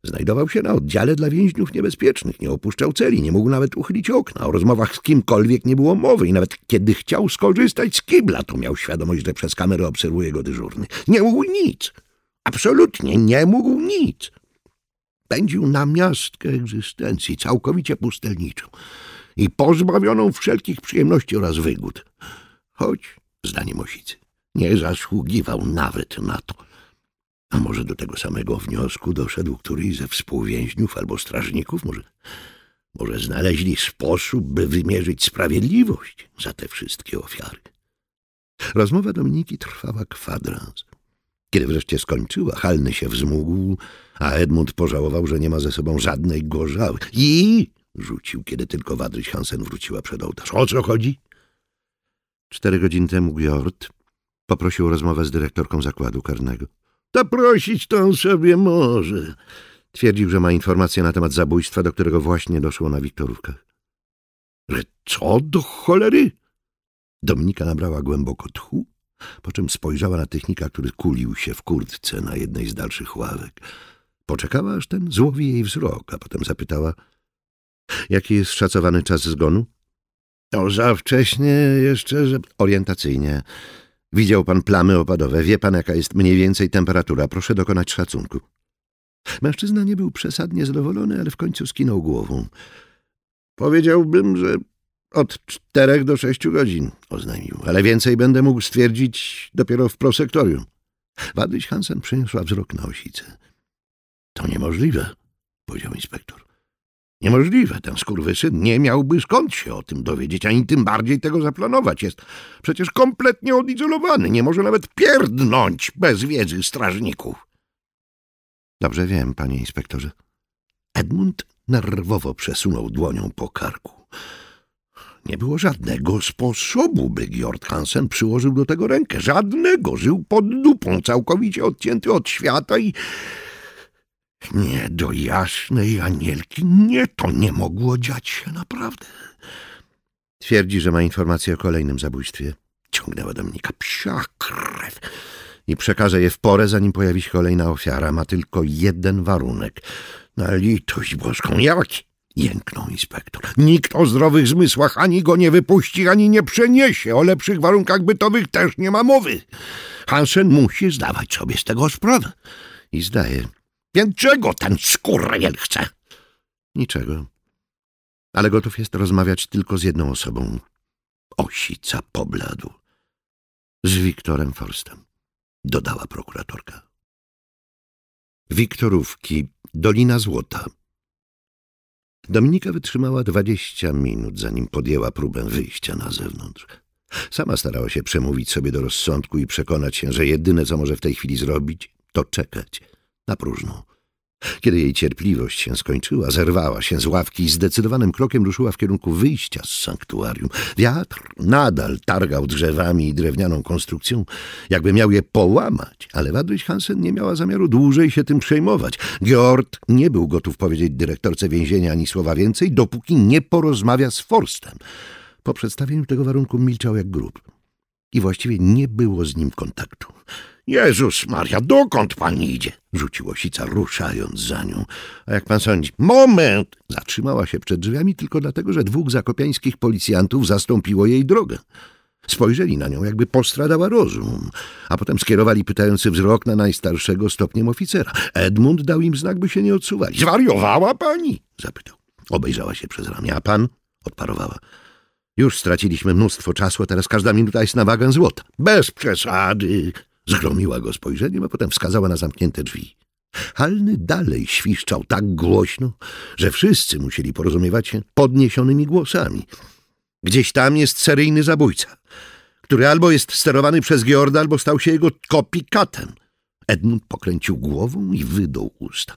Znajdował się na oddziale dla więźniów niebezpiecznych, nie opuszczał celi, nie mógł nawet uchylić okna. O rozmowach z kimkolwiek nie było mowy i nawet kiedy chciał skorzystać z kibla, to miał świadomość, że przez kamerę obserwuje go dyżurny. Nie mógł nic. Absolutnie nie mógł nic. Pędził na miastkę egzystencji, całkowicie pustelniczą i pozbawioną wszelkich przyjemności oraz wygód. Choć, zdaniem Osicy, nie zasługiwał nawet na to. A może do tego samego wniosku doszedł któryś ze współwięźniów albo strażników? Może, może znaleźli sposób, by wymierzyć sprawiedliwość za te wszystkie ofiary? Rozmowa Dominiki trwała kwadrans. Kiedy wreszcie skończyła, Halny się wzmógł, a Edmund pożałował, że nie ma ze sobą żadnej gorzały. I rzucił, kiedy tylko Wadryś Hansen wróciła przed ołtarz. O co chodzi? Cztery godziny temu Gjord poprosił o rozmowę z dyrektorką zakładu karnego. To prosić to on sobie może. Twierdził, że ma informacje na temat zabójstwa, do którego właśnie doszło na Wiktorówkach. Że co do cholery? Dominika nabrała głęboko tchu, po czym spojrzała na technika, który kulił się w kurtce na jednej z dalszych ławek. Poczekała, aż ten złowi jej wzrok, a potem zapytała, jaki jest szacowany czas zgonu? No, za wcześnie jeszcze, że... Orientacyjnie. Widział pan plamy opadowe, wie pan, jaka jest mniej więcej temperatura. Proszę dokonać szacunku. Mężczyzna nie był przesadnie zadowolony, ale w końcu skinął głową. Powiedziałbym, że Od czterech do sześciu godzin, oznajmił, ale więcej będę mógł stwierdzić dopiero w prosektorium. Wadyś Hansen przeniosła wzrok na osicę. To niemożliwe, powiedział inspektor. Niemożliwe, ten skurwysyn nie miałby skąd się o tym dowiedzieć, ani tym bardziej tego zaplanować. Jest przecież kompletnie odizolowany, nie może nawet pierdnąć bez wiedzy strażników. Dobrze wiem, panie inspektorze. Edmund nerwowo przesunął dłonią po karku. Nie było żadnego sposobu, by Georg Hansen przyłożył do tego rękę. Żadnego. Żył pod dupą, całkowicie odcięty od świata i... Nie, do jasnej anielki, nie, to nie mogło dziać się naprawdę. Twierdzi, że ma informację o kolejnym zabójstwie. Ciągnęła Dominika. Psia krew. I przekaże je w porę, zanim pojawi się kolejna ofiara. Ma tylko jeden warunek. Na litość boską. Jaki? Jęknął inspektor. Nikt o zdrowych zmysłach ani go nie wypuści, ani nie przeniesie. O lepszych warunkach bytowych też nie ma mowy. Hansen musi zdawać sobie z tego sprawę. I zdaje. Więc czego ten skurwiel chce? Niczego. Ale gotów jest rozmawiać tylko z jedną osobą. Osica pobladł. Z Wiktorem Forstem, dodała prokuratorka. Wiktorówki, Dolina Złota. Dominika wytrzymała dwadzieścia minut, zanim podjęła próbę wyjścia na zewnątrz. Sama starała się przemówić sobie do rozsądku i przekonać się, że jedyne, co może w tej chwili zrobić, to czekać na próżną. Kiedy jej cierpliwość się skończyła, zerwała się z ławki i zdecydowanym krokiem ruszyła w kierunku wyjścia z sanktuarium. Wiatr nadal targał drzewami i drewnianą konstrukcją, jakby miał je połamać, ale Wadryś Hansen nie miała zamiaru dłużej się tym przejmować. Georg nie był gotów powiedzieć dyrektorce więzienia ani słowa więcej, dopóki nie porozmawia z Forstem. Po przedstawieniu tego warunku milczał jak grób i właściwie nie było z nim kontaktu. Jezus Maria, dokąd pan idzie? Rzucił Osica, ruszając za nią. A jak pan sądzi? Moment! Zatrzymała się przed drzwiami tylko dlatego, że dwóch zakopiańskich policjantów zastąpiło jej drogę. Spojrzeli na nią, jakby postradała rozum, a potem skierowali pytający wzrok na najstarszego stopniem oficera. Edmund dał im znak, by się nie odsuwali. Zwariowała pani? zapytał. Obejrzała się przez ramię. A pan? odparowała. Już straciliśmy mnóstwo czasu, a teraz każda minuta jest na wagę złota. Bez przesady, Zgromiła go spojrzeniem, a potem wskazała na zamknięte drzwi. Halny dalej świszczał tak głośno, że wszyscy musieli porozumiewać się podniesionymi głosami. Gdzieś tam jest seryjny zabójca, który albo jest sterowany przez Georda, albo stał się jego kopikatem. Edmund pokręcił głową i wydął usta.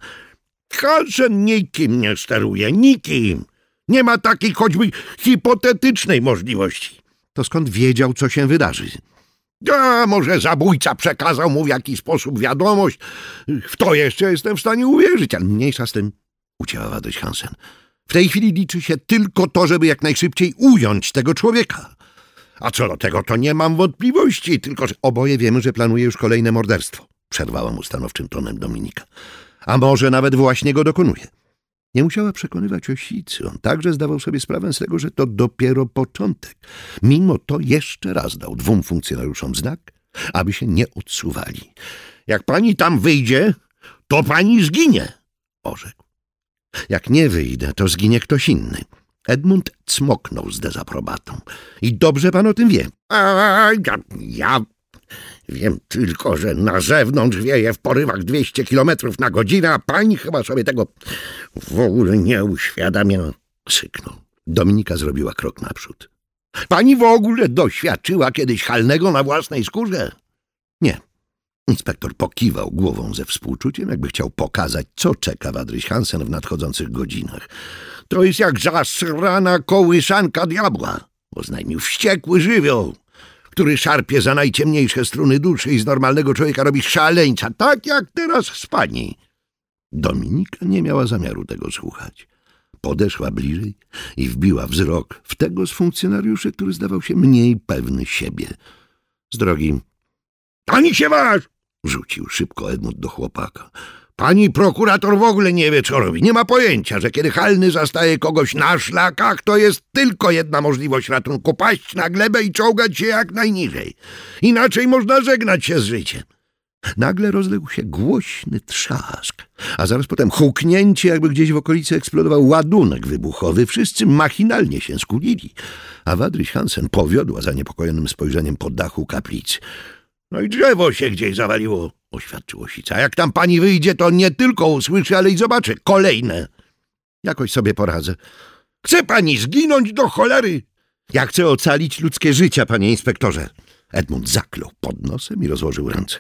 Hansen nikim nie steruje, nikim. Nie ma takiej choćby hipotetycznej możliwości. To skąd wiedział, co się wydarzy? A może zabójca przekazał mu w jakiś sposób wiadomość. W to jeszcze jestem w stanie uwierzyć, ale mniejsza z tym, ucięła dość Hansen. W tej chwili liczy się tylko to, żeby jak najszybciej ująć tego człowieka. A co do tego, to nie mam wątpliwości, tylko że oboje wiemy, że planuje już kolejne morderstwo. Przerwała mu stanowczym tonem Dominika. A może nawet właśnie go dokonuje. Nie musiała przekonywać osicy. On także zdawał sobie sprawę z tego, że to dopiero początek. Mimo to jeszcze raz dał dwóm funkcjonariuszom znak, aby się nie odsuwali. Jak pani tam wyjdzie, to pani zginie, orzekł. Jak nie wyjdę, to zginie ktoś inny. Edmund cmoknął z dezaprobatą. I dobrze pan o tym wie. A, ja, ja Wiem tylko, że na zewnątrz wieje w porywach 200 kilometrów na godzinę, a pani chyba sobie tego w ogóle nie uświadamia. Syknął. Dominika zrobiła krok naprzód. Pani w ogóle doświadczyła kiedyś halnego na własnej skórze? Nie. Inspektor pokiwał głową ze współczuciem, jakby chciał pokazać, co czeka Wadryś Hansen w nadchodzących godzinach. To jest jak zasrana kołysanka diabła, oznajmił wściekły żywioł który szarpie za najciemniejsze struny duszy i z normalnego człowieka robi szaleńca, tak jak teraz z pani. Dominika nie miała zamiaru tego słuchać. Podeszła bliżej i wbiła wzrok w tego z funkcjonariuszy, który zdawał się mniej pewny siebie. Z drogi... — Pani się waż! — rzucił szybko Edmund do chłopaka. Pani prokurator w ogóle nie wie, co robi. Nie ma pojęcia, że kiedy halny zastaje kogoś na szlakach, to jest tylko jedna możliwość ratunku. Paść na glebę i czołgać się jak najniżej. Inaczej można żegnać się z życiem. Nagle rozległ się głośny trzask, a zaraz potem huknięcie, jakby gdzieś w okolicy eksplodował ładunek wybuchowy. Wszyscy machinalnie się skulili, a Wadryś Hansen powiodła zaniepokojonym spojrzeniem po dachu kaplicy. No i drzewo się gdzieś zawaliło, oświadczył Osica. Jak tam pani wyjdzie, to nie tylko usłyszy, ale i zobaczy kolejne. Jakoś sobie poradzę. Chce pani zginąć do cholery? Ja chcę ocalić ludzkie życia, panie inspektorze. Edmund zaklął pod nosem i rozłożył ręce.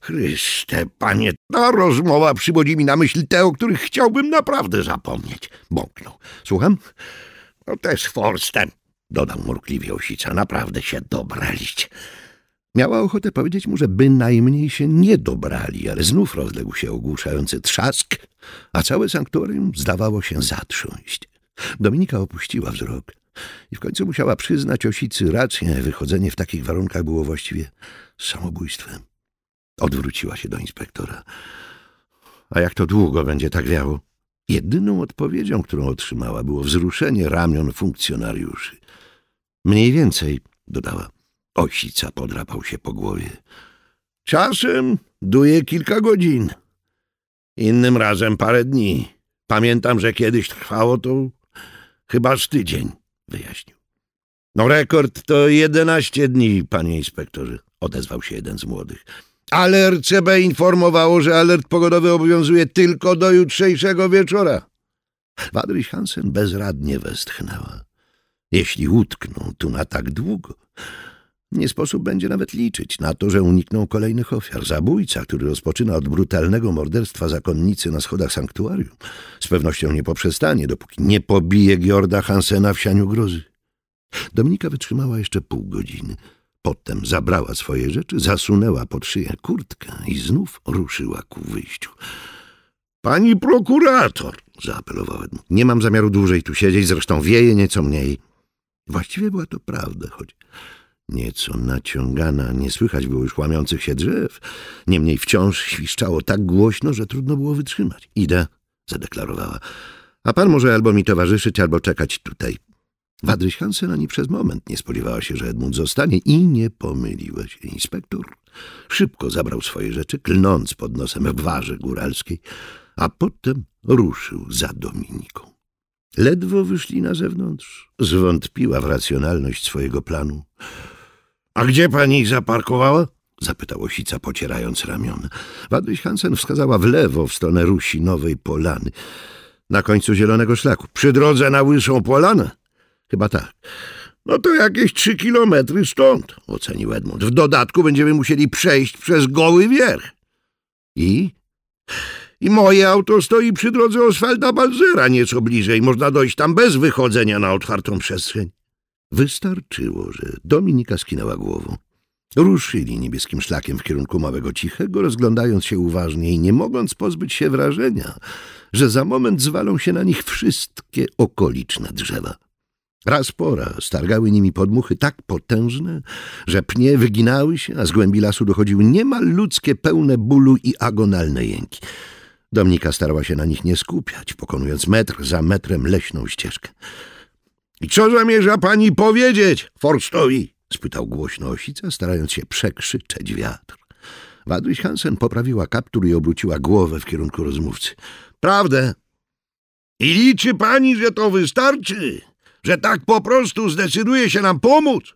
Chryste, panie, ta rozmowa przywodzi mi na myśl te, o których chciałbym naprawdę zapomnieć. Bąknął. Słucham? No też Forstem, dodał murkliwie Osica. Naprawdę się dobraliście. Miała ochotę powiedzieć mu, że bynajmniej się nie dobrali, ale znów rozległ się ogłuszający trzask, a całe sanktuarium zdawało się zatrząść. Dominika opuściła wzrok i w końcu musiała przyznać osicy rację. Wychodzenie w takich warunkach było właściwie samobójstwem. Odwróciła się do inspektora. A jak to długo będzie tak wiało? Jedyną odpowiedzią, którą otrzymała, było wzruszenie ramion funkcjonariuszy. Mniej więcej, dodała. Osica podrapał się po głowie. Czasem duje kilka godzin. Innym razem parę dni. Pamiętam, że kiedyś trwało to chyba z tydzień, wyjaśnił. No rekord to jedenaście dni, panie inspektorze, odezwał się jeden z młodych. Ale RCB informowało, że alert pogodowy obowiązuje tylko do jutrzejszego wieczora. Wadryś Hansen bezradnie westchnęła. Jeśli utkną tu na tak długo, nie sposób będzie nawet liczyć na to, że unikną kolejnych ofiar. Zabójca, który rozpoczyna od brutalnego morderstwa zakonnicy na schodach sanktuarium, z pewnością nie poprzestanie, dopóki nie pobije Giorda Hansena w sianiu grozy. Dominika wytrzymała jeszcze pół godziny. Potem zabrała swoje rzeczy, zasunęła pod szyję kurtkę i znów ruszyła ku wyjściu. Pani prokurator, zaapelował Edmund. Nie mam zamiaru dłużej tu siedzieć, zresztą wieje nieco mniej. Właściwie była to prawda, choć Nieco naciągana, nie słychać było już łamiących się drzew. Niemniej wciąż świszczało tak głośno, że trudno było wytrzymać. Idę, zadeklarowała. A pan może albo mi towarzyszyć, albo czekać tutaj. Wadryś Hansen ani przez moment nie spodziewała się, że Edmund zostanie i nie pomyliła się. Inspektor szybko zabrał swoje rzeczy, klnąc pod nosem w gwarze góralskiej, a potem ruszył za Dominiką. Ledwo wyszli na zewnątrz, zwątpiła w racjonalność swojego planu. A gdzie pani zaparkowała? zapytał Osica, pocierając ramiona. Wadryś Hansen wskazała w lewo, w stronę Rusinowej Polany. Na końcu zielonego szlaku. Przy drodze na Łysą Polanę? Chyba tak. No to jakieś trzy kilometry stąd, ocenił Edmund. W dodatku będziemy musieli przejść przez goły wierch. I? I moje auto stoi przy drodze Oswalda Balzera nieco bliżej. Można dojść tam bez wychodzenia na otwartą przestrzeń. Wystarczyło, że Dominika skinęła głową. Ruszyli niebieskim szlakiem w kierunku Małego Cichego, rozglądając się uważnie i nie mogąc pozbyć się wrażenia, że za moment zwalą się na nich wszystkie okoliczne drzewa. Raz po raz targały nimi podmuchy tak potężne, że pnie wyginały się, a z głębi lasu dochodziły niemal ludzkie, pełne bólu i agonalne jęki. Dominika starała się na nich nie skupiać, pokonując metr za metrem leśną ścieżkę. I co zamierza pani powiedzieć Forstowi? spytał głośno Osica, starając się przekrzyczeć wiatr. Wadryś Hansen poprawiła kaptur i obróciła głowę w kierunku rozmówcy. Prawdę. I liczy pani, że to wystarczy? Że tak po prostu zdecyduje się nam pomóc?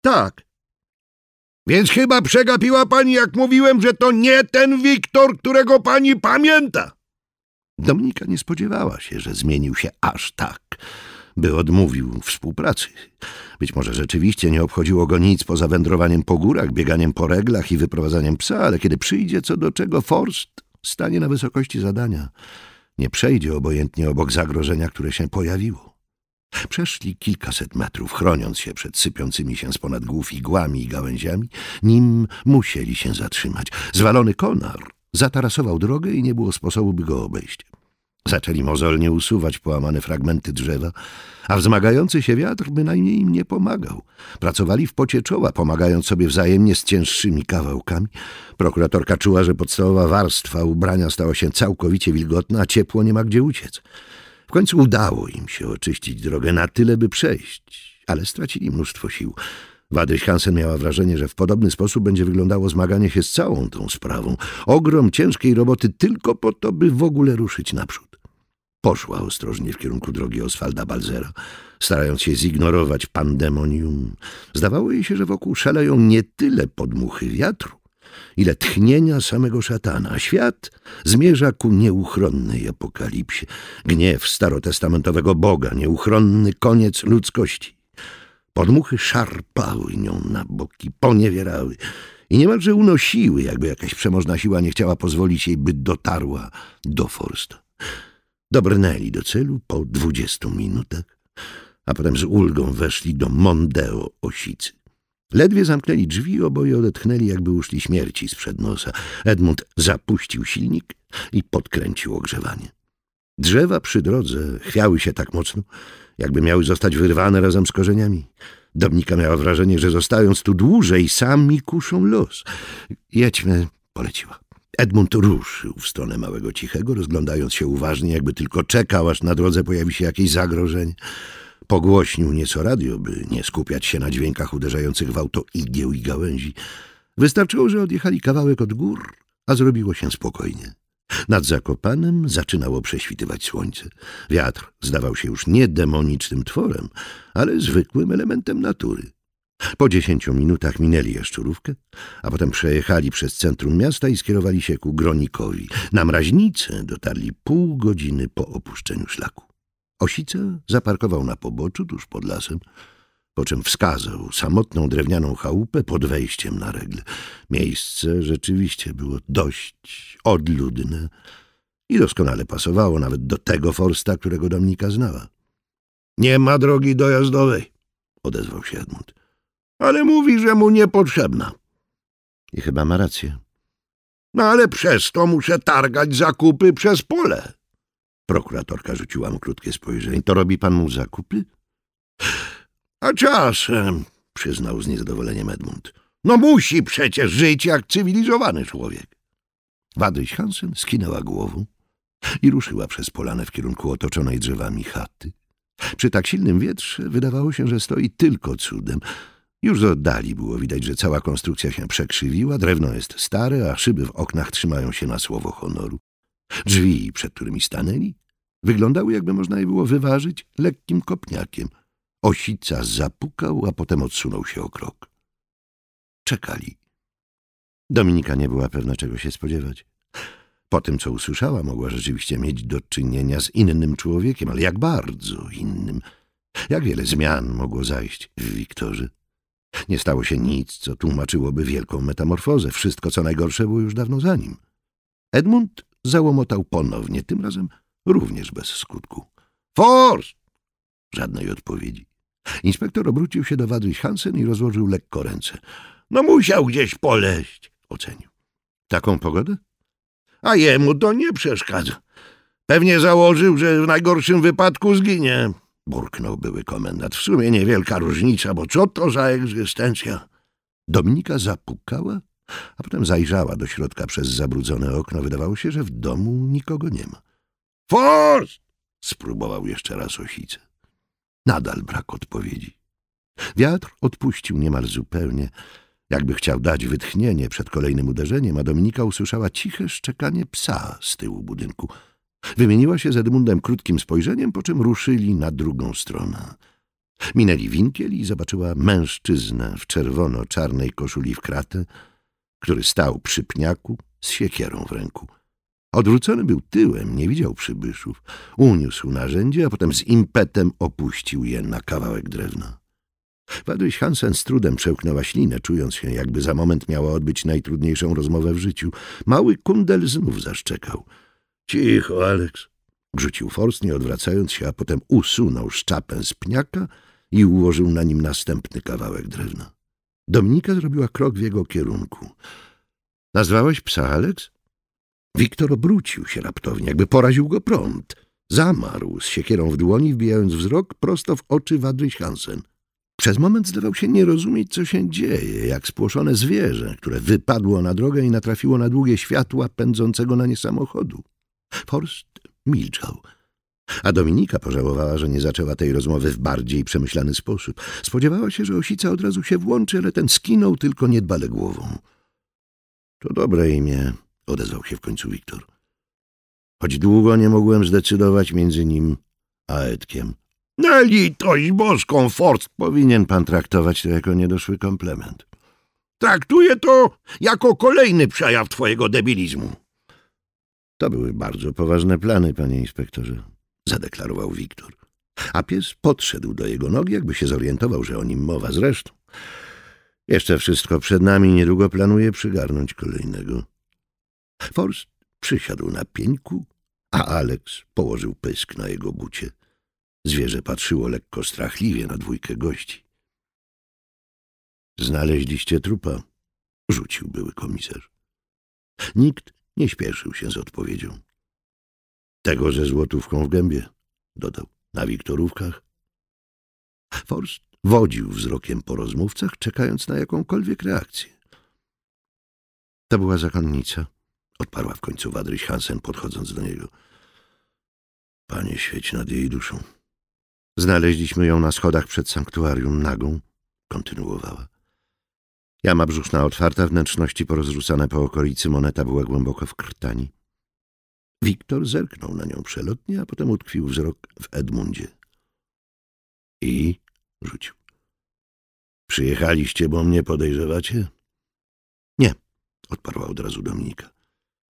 Tak. Więc chyba przegapiła pani, jak mówiłem, że to nie ten Wiktor, którego pani pamięta. Dominika nie spodziewała się, że zmienił się aż tak by odmówił współpracy. Być może rzeczywiście nie obchodziło go nic poza wędrowaniem po górach, bieganiem po reglach i wyprowadzaniem psa, ale kiedy przyjdzie co do czego Forst stanie na wysokości zadania. Nie przejdzie obojętnie obok zagrożenia, które się pojawiło. Przeszli kilkaset metrów, chroniąc się przed sypiącymi się z ponad głów igłami i gałęziami, nim musieli się zatrzymać. Zwalony konar zatarasował drogę i nie było sposobu, by go obejść. Zaczęli mozolnie usuwać połamane fragmenty drzewa, a wzmagający się wiatr bynajmniej im nie pomagał. Pracowali w pocie czoła, pomagając sobie wzajemnie z cięższymi kawałkami. Prokuratorka czuła, że podstawowa warstwa ubrania stała się całkowicie wilgotna, a ciepło nie ma gdzie uciec. W końcu udało im się oczyścić drogę na tyle, by przejść, ale stracili mnóstwo sił. Wadryś Hansen miała wrażenie, że w podobny sposób będzie wyglądało zmaganie się z całą tą sprawą. Ogrom ciężkiej roboty tylko po to, by w ogóle ruszyć naprzód. Poszła ostrożnie w kierunku drogi Oswalda Balzera, starając się zignorować pandemonium. Zdawało jej się, że wokół szaleją nie tyle podmuchy wiatru, ile tchnienia samego szatana. Świat zmierza ku nieuchronnej apokalipsie. Gniew starotestamentowego Boga, nieuchronny koniec ludzkości. Podmuchy szarpały nią na boki, poniewierały i niemalże unosiły, jakby jakaś przemożna siła nie chciała pozwolić jej, by dotarła do Forsta. Dobrnęli do celu po dwudziestu minutach, a potem z ulgą weszli do Mondeo Osicy. Ledwie zamknęli drzwi, oboje odetchnęli, jakby uszli śmierci sprzed nosa. Edmund zapuścił silnik i podkręcił ogrzewanie. Drzewa przy drodze chwiały się tak mocno, jakby miały zostać wyrwane razem z korzeniami. Dominika miała wrażenie, że zostając tu dłużej, sami kuszą los. Jedźmy, poleciła. Edmund ruszył w stronę małego cichego, rozglądając się uważnie, jakby tylko czekał, aż na drodze pojawi się jakieś zagrożenie. Pogłośnił nieco radio, by nie skupiać się na dźwiękach uderzających w auto igieł i gałęzi. Wystarczyło, że odjechali kawałek od gór, a zrobiło się spokojnie. Nad Zakopanem zaczynało prześwitywać słońce. Wiatr zdawał się już nie demonicznym tworem, ale zwykłym elementem natury. Po dziesięciu minutach minęli jaszczurówkę, a potem przejechali przez centrum miasta i skierowali się ku Gronikowi. Na Mraźnicę dotarli pół godziny po opuszczeniu szlaku. Osica zaparkował na poboczu tuż pod lasem, po czym wskazał samotną drewnianą chałupę pod wejściem na regle. Miejsce rzeczywiście było dość odludne i doskonale pasowało nawet do tego Forsta, którego Dominika znała. — Nie ma drogi dojazdowej — odezwał się Edmund. — Ale mówi, że mu niepotrzebna. I chyba ma rację. — No ale przez to muszę targać zakupy przez pole. Prokuratorka rzuciła mu krótkie spojrzenie. To robi pan mu zakupy? A czasem, przyznał z niezadowoleniem Edmund. No musi przecież żyć jak cywilizowany człowiek. Wadryś Hansen skinęła głową i ruszyła przez polanę w kierunku otoczonej drzewami chaty. Przy tak silnym wietrze wydawało się, że stoi tylko cudem. Już z oddali było widać, że cała konstrukcja się przekrzywiła, drewno jest stare, a szyby w oknach trzymają się na słowo honoru. Drzwi, przed którymi stanęli, wyglądały, jakby można je było wyważyć lekkim kopniakiem. Osica zapukał, a potem odsunął się o krok. Czekali. Dominika nie była pewna, czego się spodziewać. Po tym, co usłyszała, mogła rzeczywiście mieć do czynienia z innym człowiekiem, ale jak bardzo innym. Jak wiele zmian mogło zajść w Wiktorze. Nie stało się nic, co tłumaczyłoby wielką metamorfozę. Wszystko, co najgorsze, było już dawno za nim. Edmund załomotał ponownie, tym razem również bez skutku. Force! Żadnej odpowiedzi. Inspektor obrócił się do Wadryś Hansen i rozłożył lekko ręce. No musiał gdzieś poleść, ocenił. Taką pogodę? A jemu to nie przeszkadza. Pewnie założył, że w najgorszym wypadku zginie. Burknął były komendant. W sumie niewielka różnica, bo co to za egzystencja? Dominika zapukała a potem zajrzała do środka przez zabrudzone okno. Wydawało się, że w domu nikogo nie ma. Forst! spróbował jeszcze raz osice. Nadal brak odpowiedzi. Wiatr odpuścił niemal zupełnie, jakby chciał dać wytchnienie przed kolejnym uderzeniem, a Dominika usłyszała ciche szczekanie psa z tyłu budynku. Wymieniła się z Edmundem krótkim spojrzeniem, po czym ruszyli na drugą stronę. Minęli winkiel i zobaczyła mężczyznę w czerwono-czarnej koszuli w kratę, który stał przy pniaku z siekierą w ręku. Odwrócony był tyłem, nie widział przybyszów. Uniósł narzędzie, a potem z impetem opuścił je na kawałek drewna. Wadryś Hansen z trudem przełknęła ślinę, czując się, jakby za moment miała odbyć najtrudniejszą rozmowę w życiu. Mały kundel znów zaszczekał. — Cicho, Aleks! — rzucił Forst, nie odwracając się, a potem usunął szczapę z pniaka i ułożył na nim następny kawałek drewna. Dominika zrobiła krok w jego kierunku. — Nazwałeś psa, Aleks? Wiktor obrócił się raptownie, jakby poraził go prąd. Zamarł z siekierą w dłoni, wbijając wzrok prosto w oczy Wadryś Hansen. Przez moment zdawał się nie rozumieć, co się dzieje, jak spłoszone zwierzę, które wypadło na drogę i natrafiło na długie światła pędzącego na nie samochodu. Forst milczał. A Dominika pożałowała, że nie zaczęła tej rozmowy w bardziej przemyślany sposób. Spodziewała się, że Osica od razu się włączy, ale ten skinął tylko niedbale głową. To dobre imię, odezwał się w końcu Wiktor. Choć długo nie mogłem zdecydować między nim a Edkiem. Na litość boską, Forst! Powinien pan traktować to jako niedoszły komplement. Traktuję to jako kolejny przejaw twojego debilizmu. To były bardzo poważne plany, panie inspektorze, zadeklarował Wiktor. A pies podszedł do jego nogi, jakby się zorientował, że o nim mowa zresztą. Jeszcze wszystko przed nami, niedługo planuje przygarnąć kolejnego. Forst przysiadł na pieńku, a Alex położył pysk na jego bucie. Zwierzę patrzyło lekko strachliwie na dwójkę gości. Znaleźliście trupa, rzucił były komisarz. Nikt nie śpieszył się z odpowiedzią. Tego ze złotówką w gębie, dodał, na wiktorówkach. Forst wodził wzrokiem po rozmówcach, czekając na jakąkolwiek reakcję. To była zakonnica, odparła w końcu Wadryś Hansen, podchodząc do niego. Panie świeć nad jej duszą. Znaleźliśmy ją na schodach przed sanktuarium nagą, kontynuowała. Jama brzuszna otwarta, wnętrzności porozrzucane po okolicy, moneta była głęboko w krtani. Wiktor zerknął na nią przelotnie, a potem utkwił wzrok w Edmundzie. I rzucił. Przyjechaliście, bo mnie podejrzewacie? Nie, odparła od razu Dominika.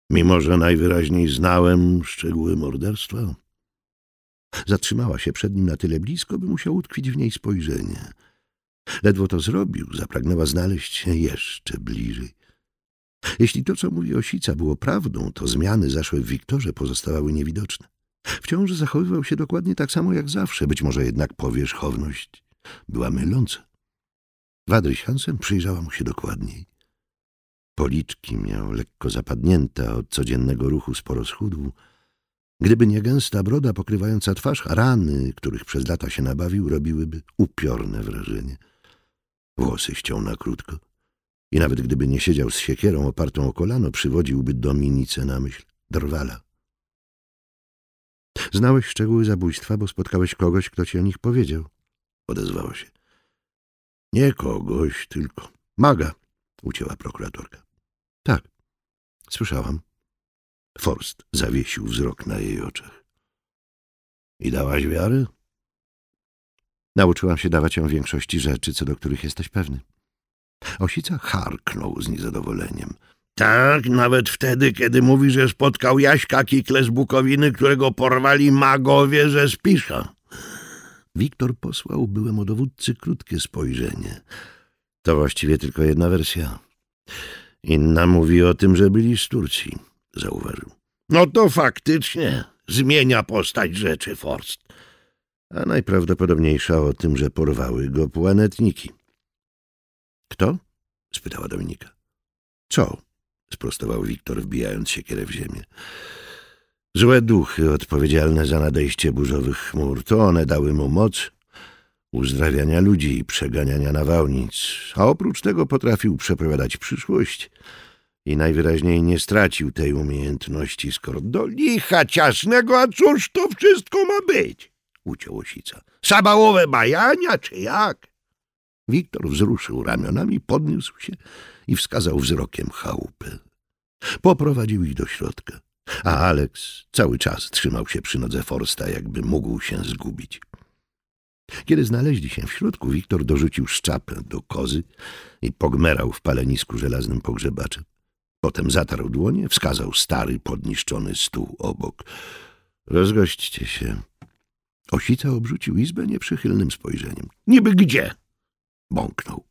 Mimo, że najwyraźniej znałem szczegóły morderstwa. Zatrzymała się przed nim na tyle blisko, by musiał utkwić w niej spojrzenie. Ledwo to zrobił, zapragnęła znaleźć się jeszcze bliżej. Jeśli to, co mówi Osica, było prawdą, to zmiany zaszłe w Wiktorze pozostawały niewidoczne. Wciąż zachowywał się dokładnie tak samo jak zawsze, być może jednak powierzchowność była myląca. Wadryś Hansen przyjrzała mu się dokładniej. Policzki miał lekko zapadnięte, od codziennego ruchu sporo schudł. Gdyby nie gęsta broda pokrywająca twarz, rany, których przez lata się nabawił, robiłyby upiorne wrażenie. Włosy ściął na krótko i nawet gdyby nie siedział z siekierą opartą o kolano, przywodziłby Dominice na myśl drwala. Znałeś szczegóły zabójstwa, bo spotkałeś kogoś, kto ci o nich powiedział. Odezwała się. Nie kogoś, tylko maga, ucięła prokuratorka. Tak, słyszałam. Forst zawiesił wzrok na jej oczach. I dałaś wiary? Nauczyłam się dawać ją większości rzeczy, co do których jesteś pewny. Osica harknął z niezadowoleniem. Tak, nawet wtedy, kiedy mówi, że spotkał Jaśka Kikle z Bukowiny, którego porwali magowie ze Spisza. Wiktor posłał byłemu dowódcy krótkie spojrzenie. To właściwie tylko jedna wersja. Inna mówi o tym, że byli z Turcji, zauważył. No to faktycznie zmienia postać rzeczy, Forst. A najprawdopodobniejsza o tym, że porwały go planetniki. Kto? spytała Dominika. Co? sprostował Wiktor, wbijając siekierę w ziemię. Złe duchy odpowiedzialne za nadejście burzowych chmur, to one dały mu moc uzdrawiania ludzi i przeganiania nawałnic, a oprócz tego potrafił przepowiadać przyszłość i najwyraźniej nie stracił tej umiejętności, skoro do licha ciasnego, a cóż to wszystko ma być? Uciął Osica. Sabałowe bajania, czy jak? Wiktor wzruszył ramionami, podniósł się i wskazał wzrokiem chałupę. Poprowadził ich do środka, a Alex cały czas trzymał się przy nodze Forsta, jakby mógł się zgubić. Kiedy znaleźli się w środku, Wiktor dorzucił szczapę do kozy i pogmerał w palenisku żelaznym pogrzebaczem. Potem zatarł dłonie, wskazał stary, podniszczony stół obok. Rozgośćcie się. Osica obrzucił izbę nieprzychylnym spojrzeniem. Niby gdzie? Bąknął.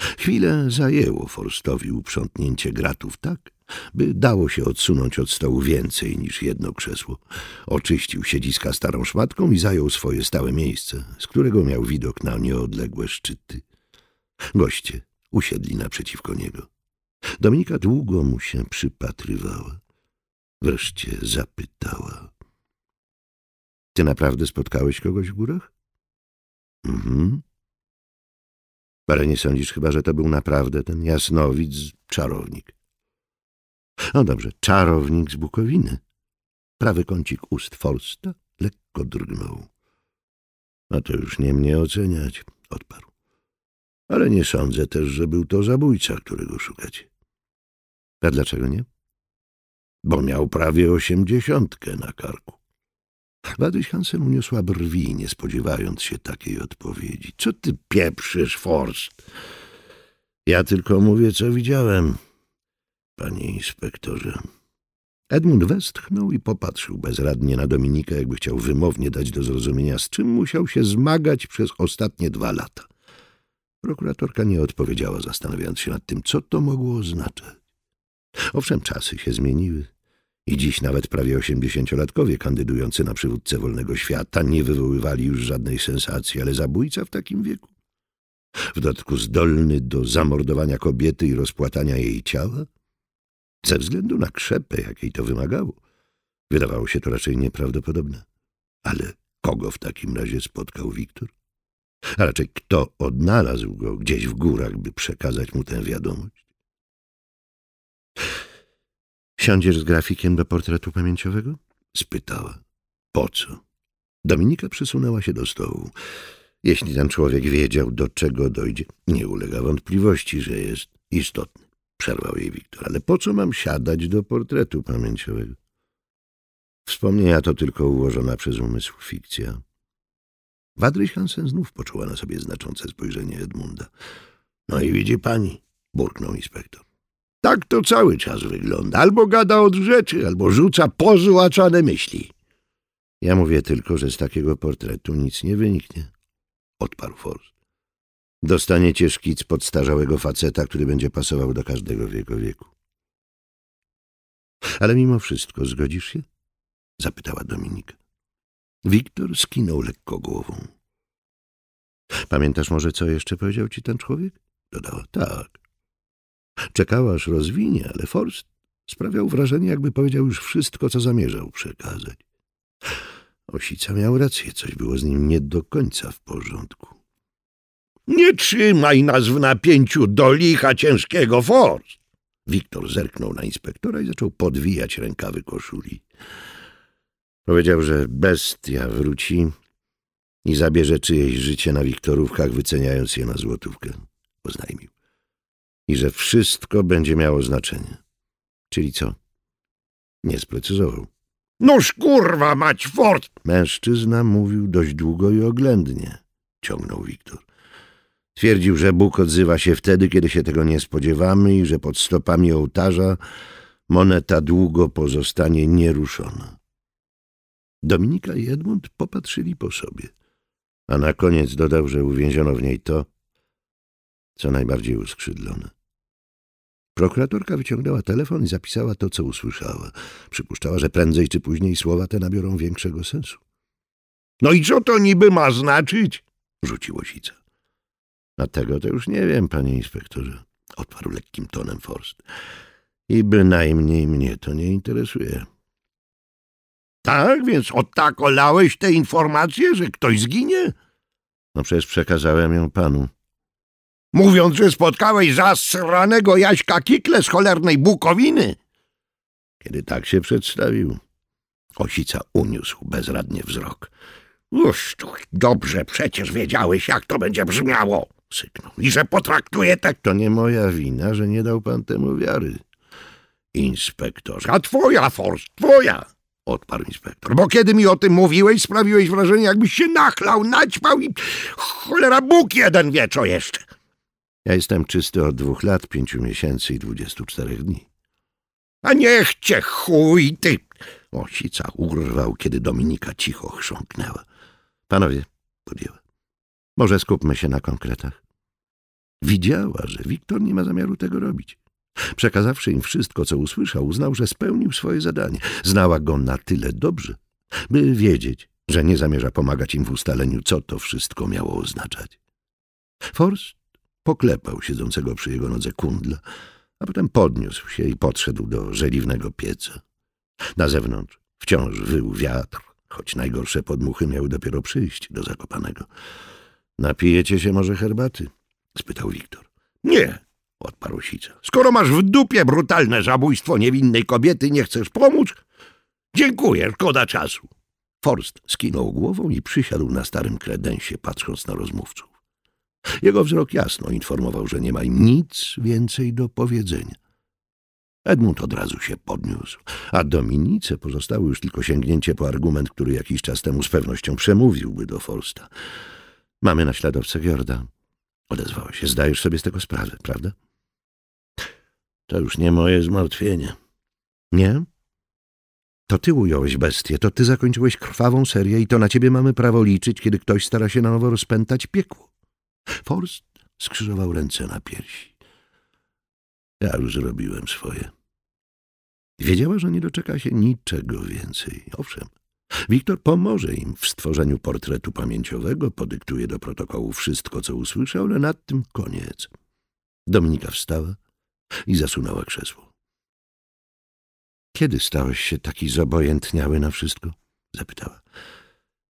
Chwilę zajęło Forstowi uprzątnięcie gratów tak, by dało się odsunąć od stołu więcej niż jedno krzesło. Oczyścił siedziska starą szmatką i zajął swoje stałe miejsce, z którego miał widok na nieodległe szczyty. Goście usiedli naprzeciwko niego. Dominika długo mu się przypatrywała. Wreszcie zapytała. — Ty naprawdę spotkałeś kogoś w górach? — Mhm. Ale nie sądzisz chyba, że to był naprawdę ten jasnowic czarownik. No dobrze, czarownik z Bukowiny. Prawy kącik ust Forsta lekko drgnął. A to już nie mnie oceniać, odparł. Ale nie sądzę też, że był to zabójca, którego szukacie. A dlaczego nie? Bo miał prawie osiemdziesiątkę na karku. Wadyś Hansen uniosła brwi, nie spodziewając się takiej odpowiedzi. Co ty pieprzysz, Forst? Ja tylko mówię, co widziałem, panie inspektorze. Edmund westchnął i popatrzył bezradnie na Dominika, jakby chciał wymownie dać do zrozumienia, z czym musiał się zmagać przez ostatnie dwa lata. Prokuratorka nie odpowiedziała, zastanawiając się nad tym, co to mogło oznaczać. Owszem, czasy się zmieniły i dziś nawet prawie osiemdziesięciolatkowie kandydujący na przywódcę wolnego świata nie wywoływali już żadnej sensacji, ale zabójca w takim wieku? W dodatku zdolny do zamordowania kobiety i rozpłatania jej ciała? Ze względu na krzepę, jakiej to wymagało, wydawało się to raczej nieprawdopodobne. Ale kogo w takim razie spotkał Wiktor? A raczej kto odnalazł go gdzieś w górach, by przekazać mu tę wiadomość? Siądziesz z grafikiem do portretu pamięciowego? spytała. Po co? Dominika przysunęła się do stołu. Jeśli ten człowiek wiedział, do czego dojdzie, nie ulega wątpliwości, że jest istotny. Przerwał jej Wiktor. Ale po co mam siadać do portretu pamięciowego? Wspomnienia to tylko ułożona przez umysł fikcja. Wadryś Hansen znów poczuła na sobie znaczące spojrzenie Edmunda. No i widzi pani, burknął inspektor. Tak to cały czas wygląda. Albo gada od rzeczy, albo rzuca pozłaczane myśli. Ja mówię tylko, że z takiego portretu nic nie wyniknie, odparł Forst. Dostaniecie szkic podstarzałego faceta, który będzie pasował do każdego w jego wieku. Ale mimo wszystko zgodzisz się? zapytała Dominika. Wiktor skinął lekko głową. Pamiętasz może, co jeszcze powiedział ci ten człowiek? Dodała. Tak. Czekała, aż rozwinie, ale Forst sprawiał wrażenie, jakby powiedział już wszystko, co zamierzał przekazać. Osica miał rację, coś było z nim nie do końca w porządku. Nie trzymaj nas w napięciu do licha ciężkiego, Forst! Wiktor zerknął na inspektora i zaczął podwijać rękawy koszuli. Powiedział, że bestia wróci i zabierze czyjeś życie na Wiktorówkach, wyceniając je na złotówkę, oznajmił. I że wszystko będzie miało znaczenie. Czyli co? Nie sprecyzował. Noż kurwa mać fort! Mężczyzna mówił dość długo i oględnie, ciągnął Wiktor. Twierdził, że Bóg odzywa się wtedy, kiedy się tego nie spodziewamy i że pod stopami ołtarza moneta długo pozostanie nieruszona. Dominika i Edmund popatrzyli po sobie, a na koniec dodał, że uwięziono w niej to, co najbardziej uskrzydlone. Prokuratorka wyciągnęła telefon i zapisała to, co usłyszała. Przypuszczała, że prędzej czy później słowa te nabiorą większego sensu. — No i co to niby ma znaczyć? — rzuciło sica. — A tego to już nie wiem, panie inspektorze — odparł lekkim tonem Forst. — I bynajmniej mnie to nie interesuje. — Tak, więc od tak olałeś tę informację, że ktoś zginie? — No przecież przekazałem ją panu — mówiąc, że spotkałeś zasranego Jaśka Kikle z cholernej Bukowiny. Kiedy tak się przedstawił, Osica uniósł bezradnie wzrok. Uż, dobrze przecież wiedziałeś, jak to będzie brzmiało, syknął. I że potraktuje tak... To nie moja wina, że nie dał pan temu wiary. Inspektorze. A twoja, Forst, twoja, odparł inspektor. Bo kiedy mi o tym mówiłeś, sprawiłeś wrażenie, jakbyś się nachlał, naćpał i cholera Bóg jeden wie co jeszcze. Ja jestem czysty od dwóch lat, pięciu miesięcy i dwudziestu czterech dni. A niech cię chuj, ty! Osica urwał, kiedy Dominika cicho chrząknęła. Panowie, podjęła. Może skupmy się na konkretach. Widziała, że Wiktor nie ma zamiaru tego robić. Przekazawszy im wszystko, co usłyszał, uznał, że spełnił swoje zadanie. Znała go na tyle dobrze, by wiedzieć, że nie zamierza pomagać im w ustaleniu, co to wszystko miało oznaczać. Forst Poklepał siedzącego przy jego nodze kundla, a potem podniósł się i podszedł do żeliwnego pieca. Na zewnątrz wciąż wył wiatr, choć najgorsze podmuchy miały dopiero przyjść do Zakopanego. — Napijecie się może herbaty? — spytał Wiktor. — Nie — odparł Sica. — Skoro masz w dupie brutalne zabójstwo niewinnej kobiety, nie chcesz pomóc? Dziękuję, szkoda czasu. Forst skinął głową i przysiadł na starym kredensie, patrząc na rozmówców. Jego wzrok jasno informował, że nie ma nic więcej do powiedzenia. Edmund od razu się podniósł, a Dominice pozostało już tylko sięgnięcie po argument, który jakiś czas temu z pewnością przemówiłby do Forsta. Mamy naśladowcę Giorda. Odezwała się. Zdajesz sobie z tego sprawę, prawda? To już nie moje zmartwienie. Nie? To ty ująłeś bestię, to ty zakończyłeś krwawą serię i to na ciebie mamy prawo liczyć, kiedy ktoś stara się na nowo rozpętać piekło. Forst skrzyżował ręce na piersi. Ja już zrobiłem swoje. Wiedziała, że nie doczeka się niczego więcej. Owszem, Wiktor pomoże im w stworzeniu portretu pamięciowego, podyktuje do protokołu wszystko, co usłyszał, ale nad tym koniec. Dominika wstała i zasunęła krzesło. Kiedy stałeś się taki zobojętniały na wszystko? zapytała.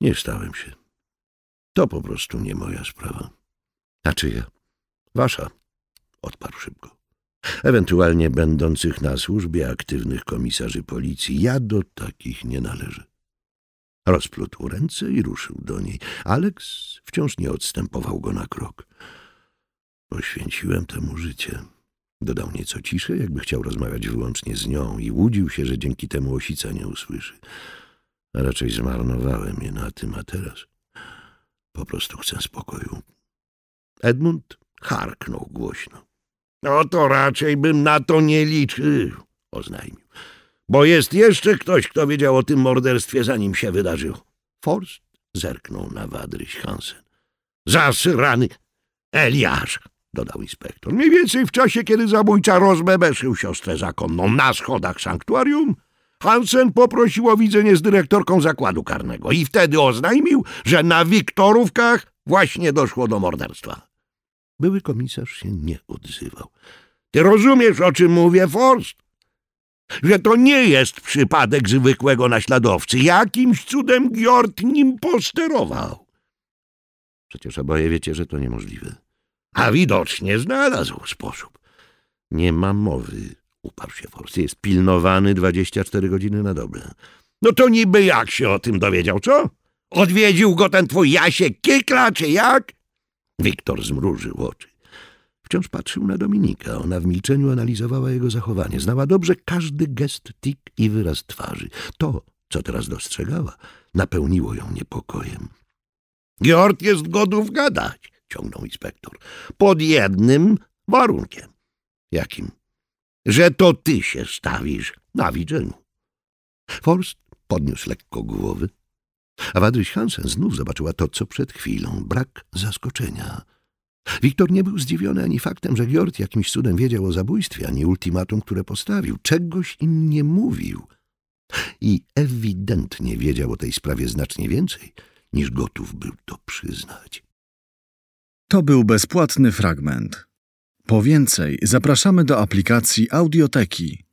Nie stałem się. To po prostu nie moja sprawa. A czyja? Wasza, odparł szybko. Ewentualnie będących na służbie aktywnych komisarzy policji. Ja do takich nie należę. Rozplótł ręce i ruszył do niej. Aleks wciąż nie odstępował go na krok. Poświęciłem temu życie. Dodał nieco ciszej, jakby chciał rozmawiać wyłącznie z nią i łudził się, że dzięki temu osica nie usłyszy. A raczej zmarnowałem je na tym, a teraz po prostu chcę spokoju. Edmund harknął głośno. No to raczej bym na to nie liczył, oznajmił. Bo jest jeszcze ktoś, kto wiedział o tym morderstwie, zanim się wydarzyło. Forst zerknął na Wadryś Hansen. Zasrany Eliasz, dodał inspektor. Mniej więcej w czasie, kiedy zabójca rozbebeszył siostrę zakonną na schodach sanktuarium, Hansen poprosił o widzenie z dyrektorką zakładu karnego i wtedy oznajmił, że na Wiktorówkach właśnie doszło do morderstwa. Były komisarz się nie odzywał. Ty rozumiesz, o czym mówię, Forst? Że to nie jest przypadek zwykłego naśladowcy. Jakimś cudem Gjord nim posterował. Przecież oboje wiecie, że to niemożliwe. A widocznie znalazł sposób. Nie ma mowy, uparł się Forst. Jest pilnowany 24 godziny na dobę. No to niby jak się o tym dowiedział, co? Odwiedził go ten twój Jasiek Kikla, czy jak? Wiktor zmrużył oczy. Wciąż patrzył na Dominika. Ona w milczeniu analizowała jego zachowanie. Znała dobrze każdy gest, tik i wyraz twarzy. To, co teraz dostrzegała, napełniło ją niepokojem. Giord jest gotów gadać, ciągnął inspektor. Pod jednym warunkiem. Jakim? Że to ty się stawisz na widzeniu. Forst podniósł lekko głowy, a Wadryś Hansen znów zobaczyła to, co przed chwilą. Brak zaskoczenia. Wiktor nie był zdziwiony ani faktem, że Gjord jakimś cudem wiedział o zabójstwie, ani ultimatum, które postawił. Czegoś im nie mówił. I ewidentnie wiedział o tej sprawie znacznie więcej, niż gotów był to przyznać. To był bezpłatny fragment. Po więcej zapraszamy do aplikacji Audioteki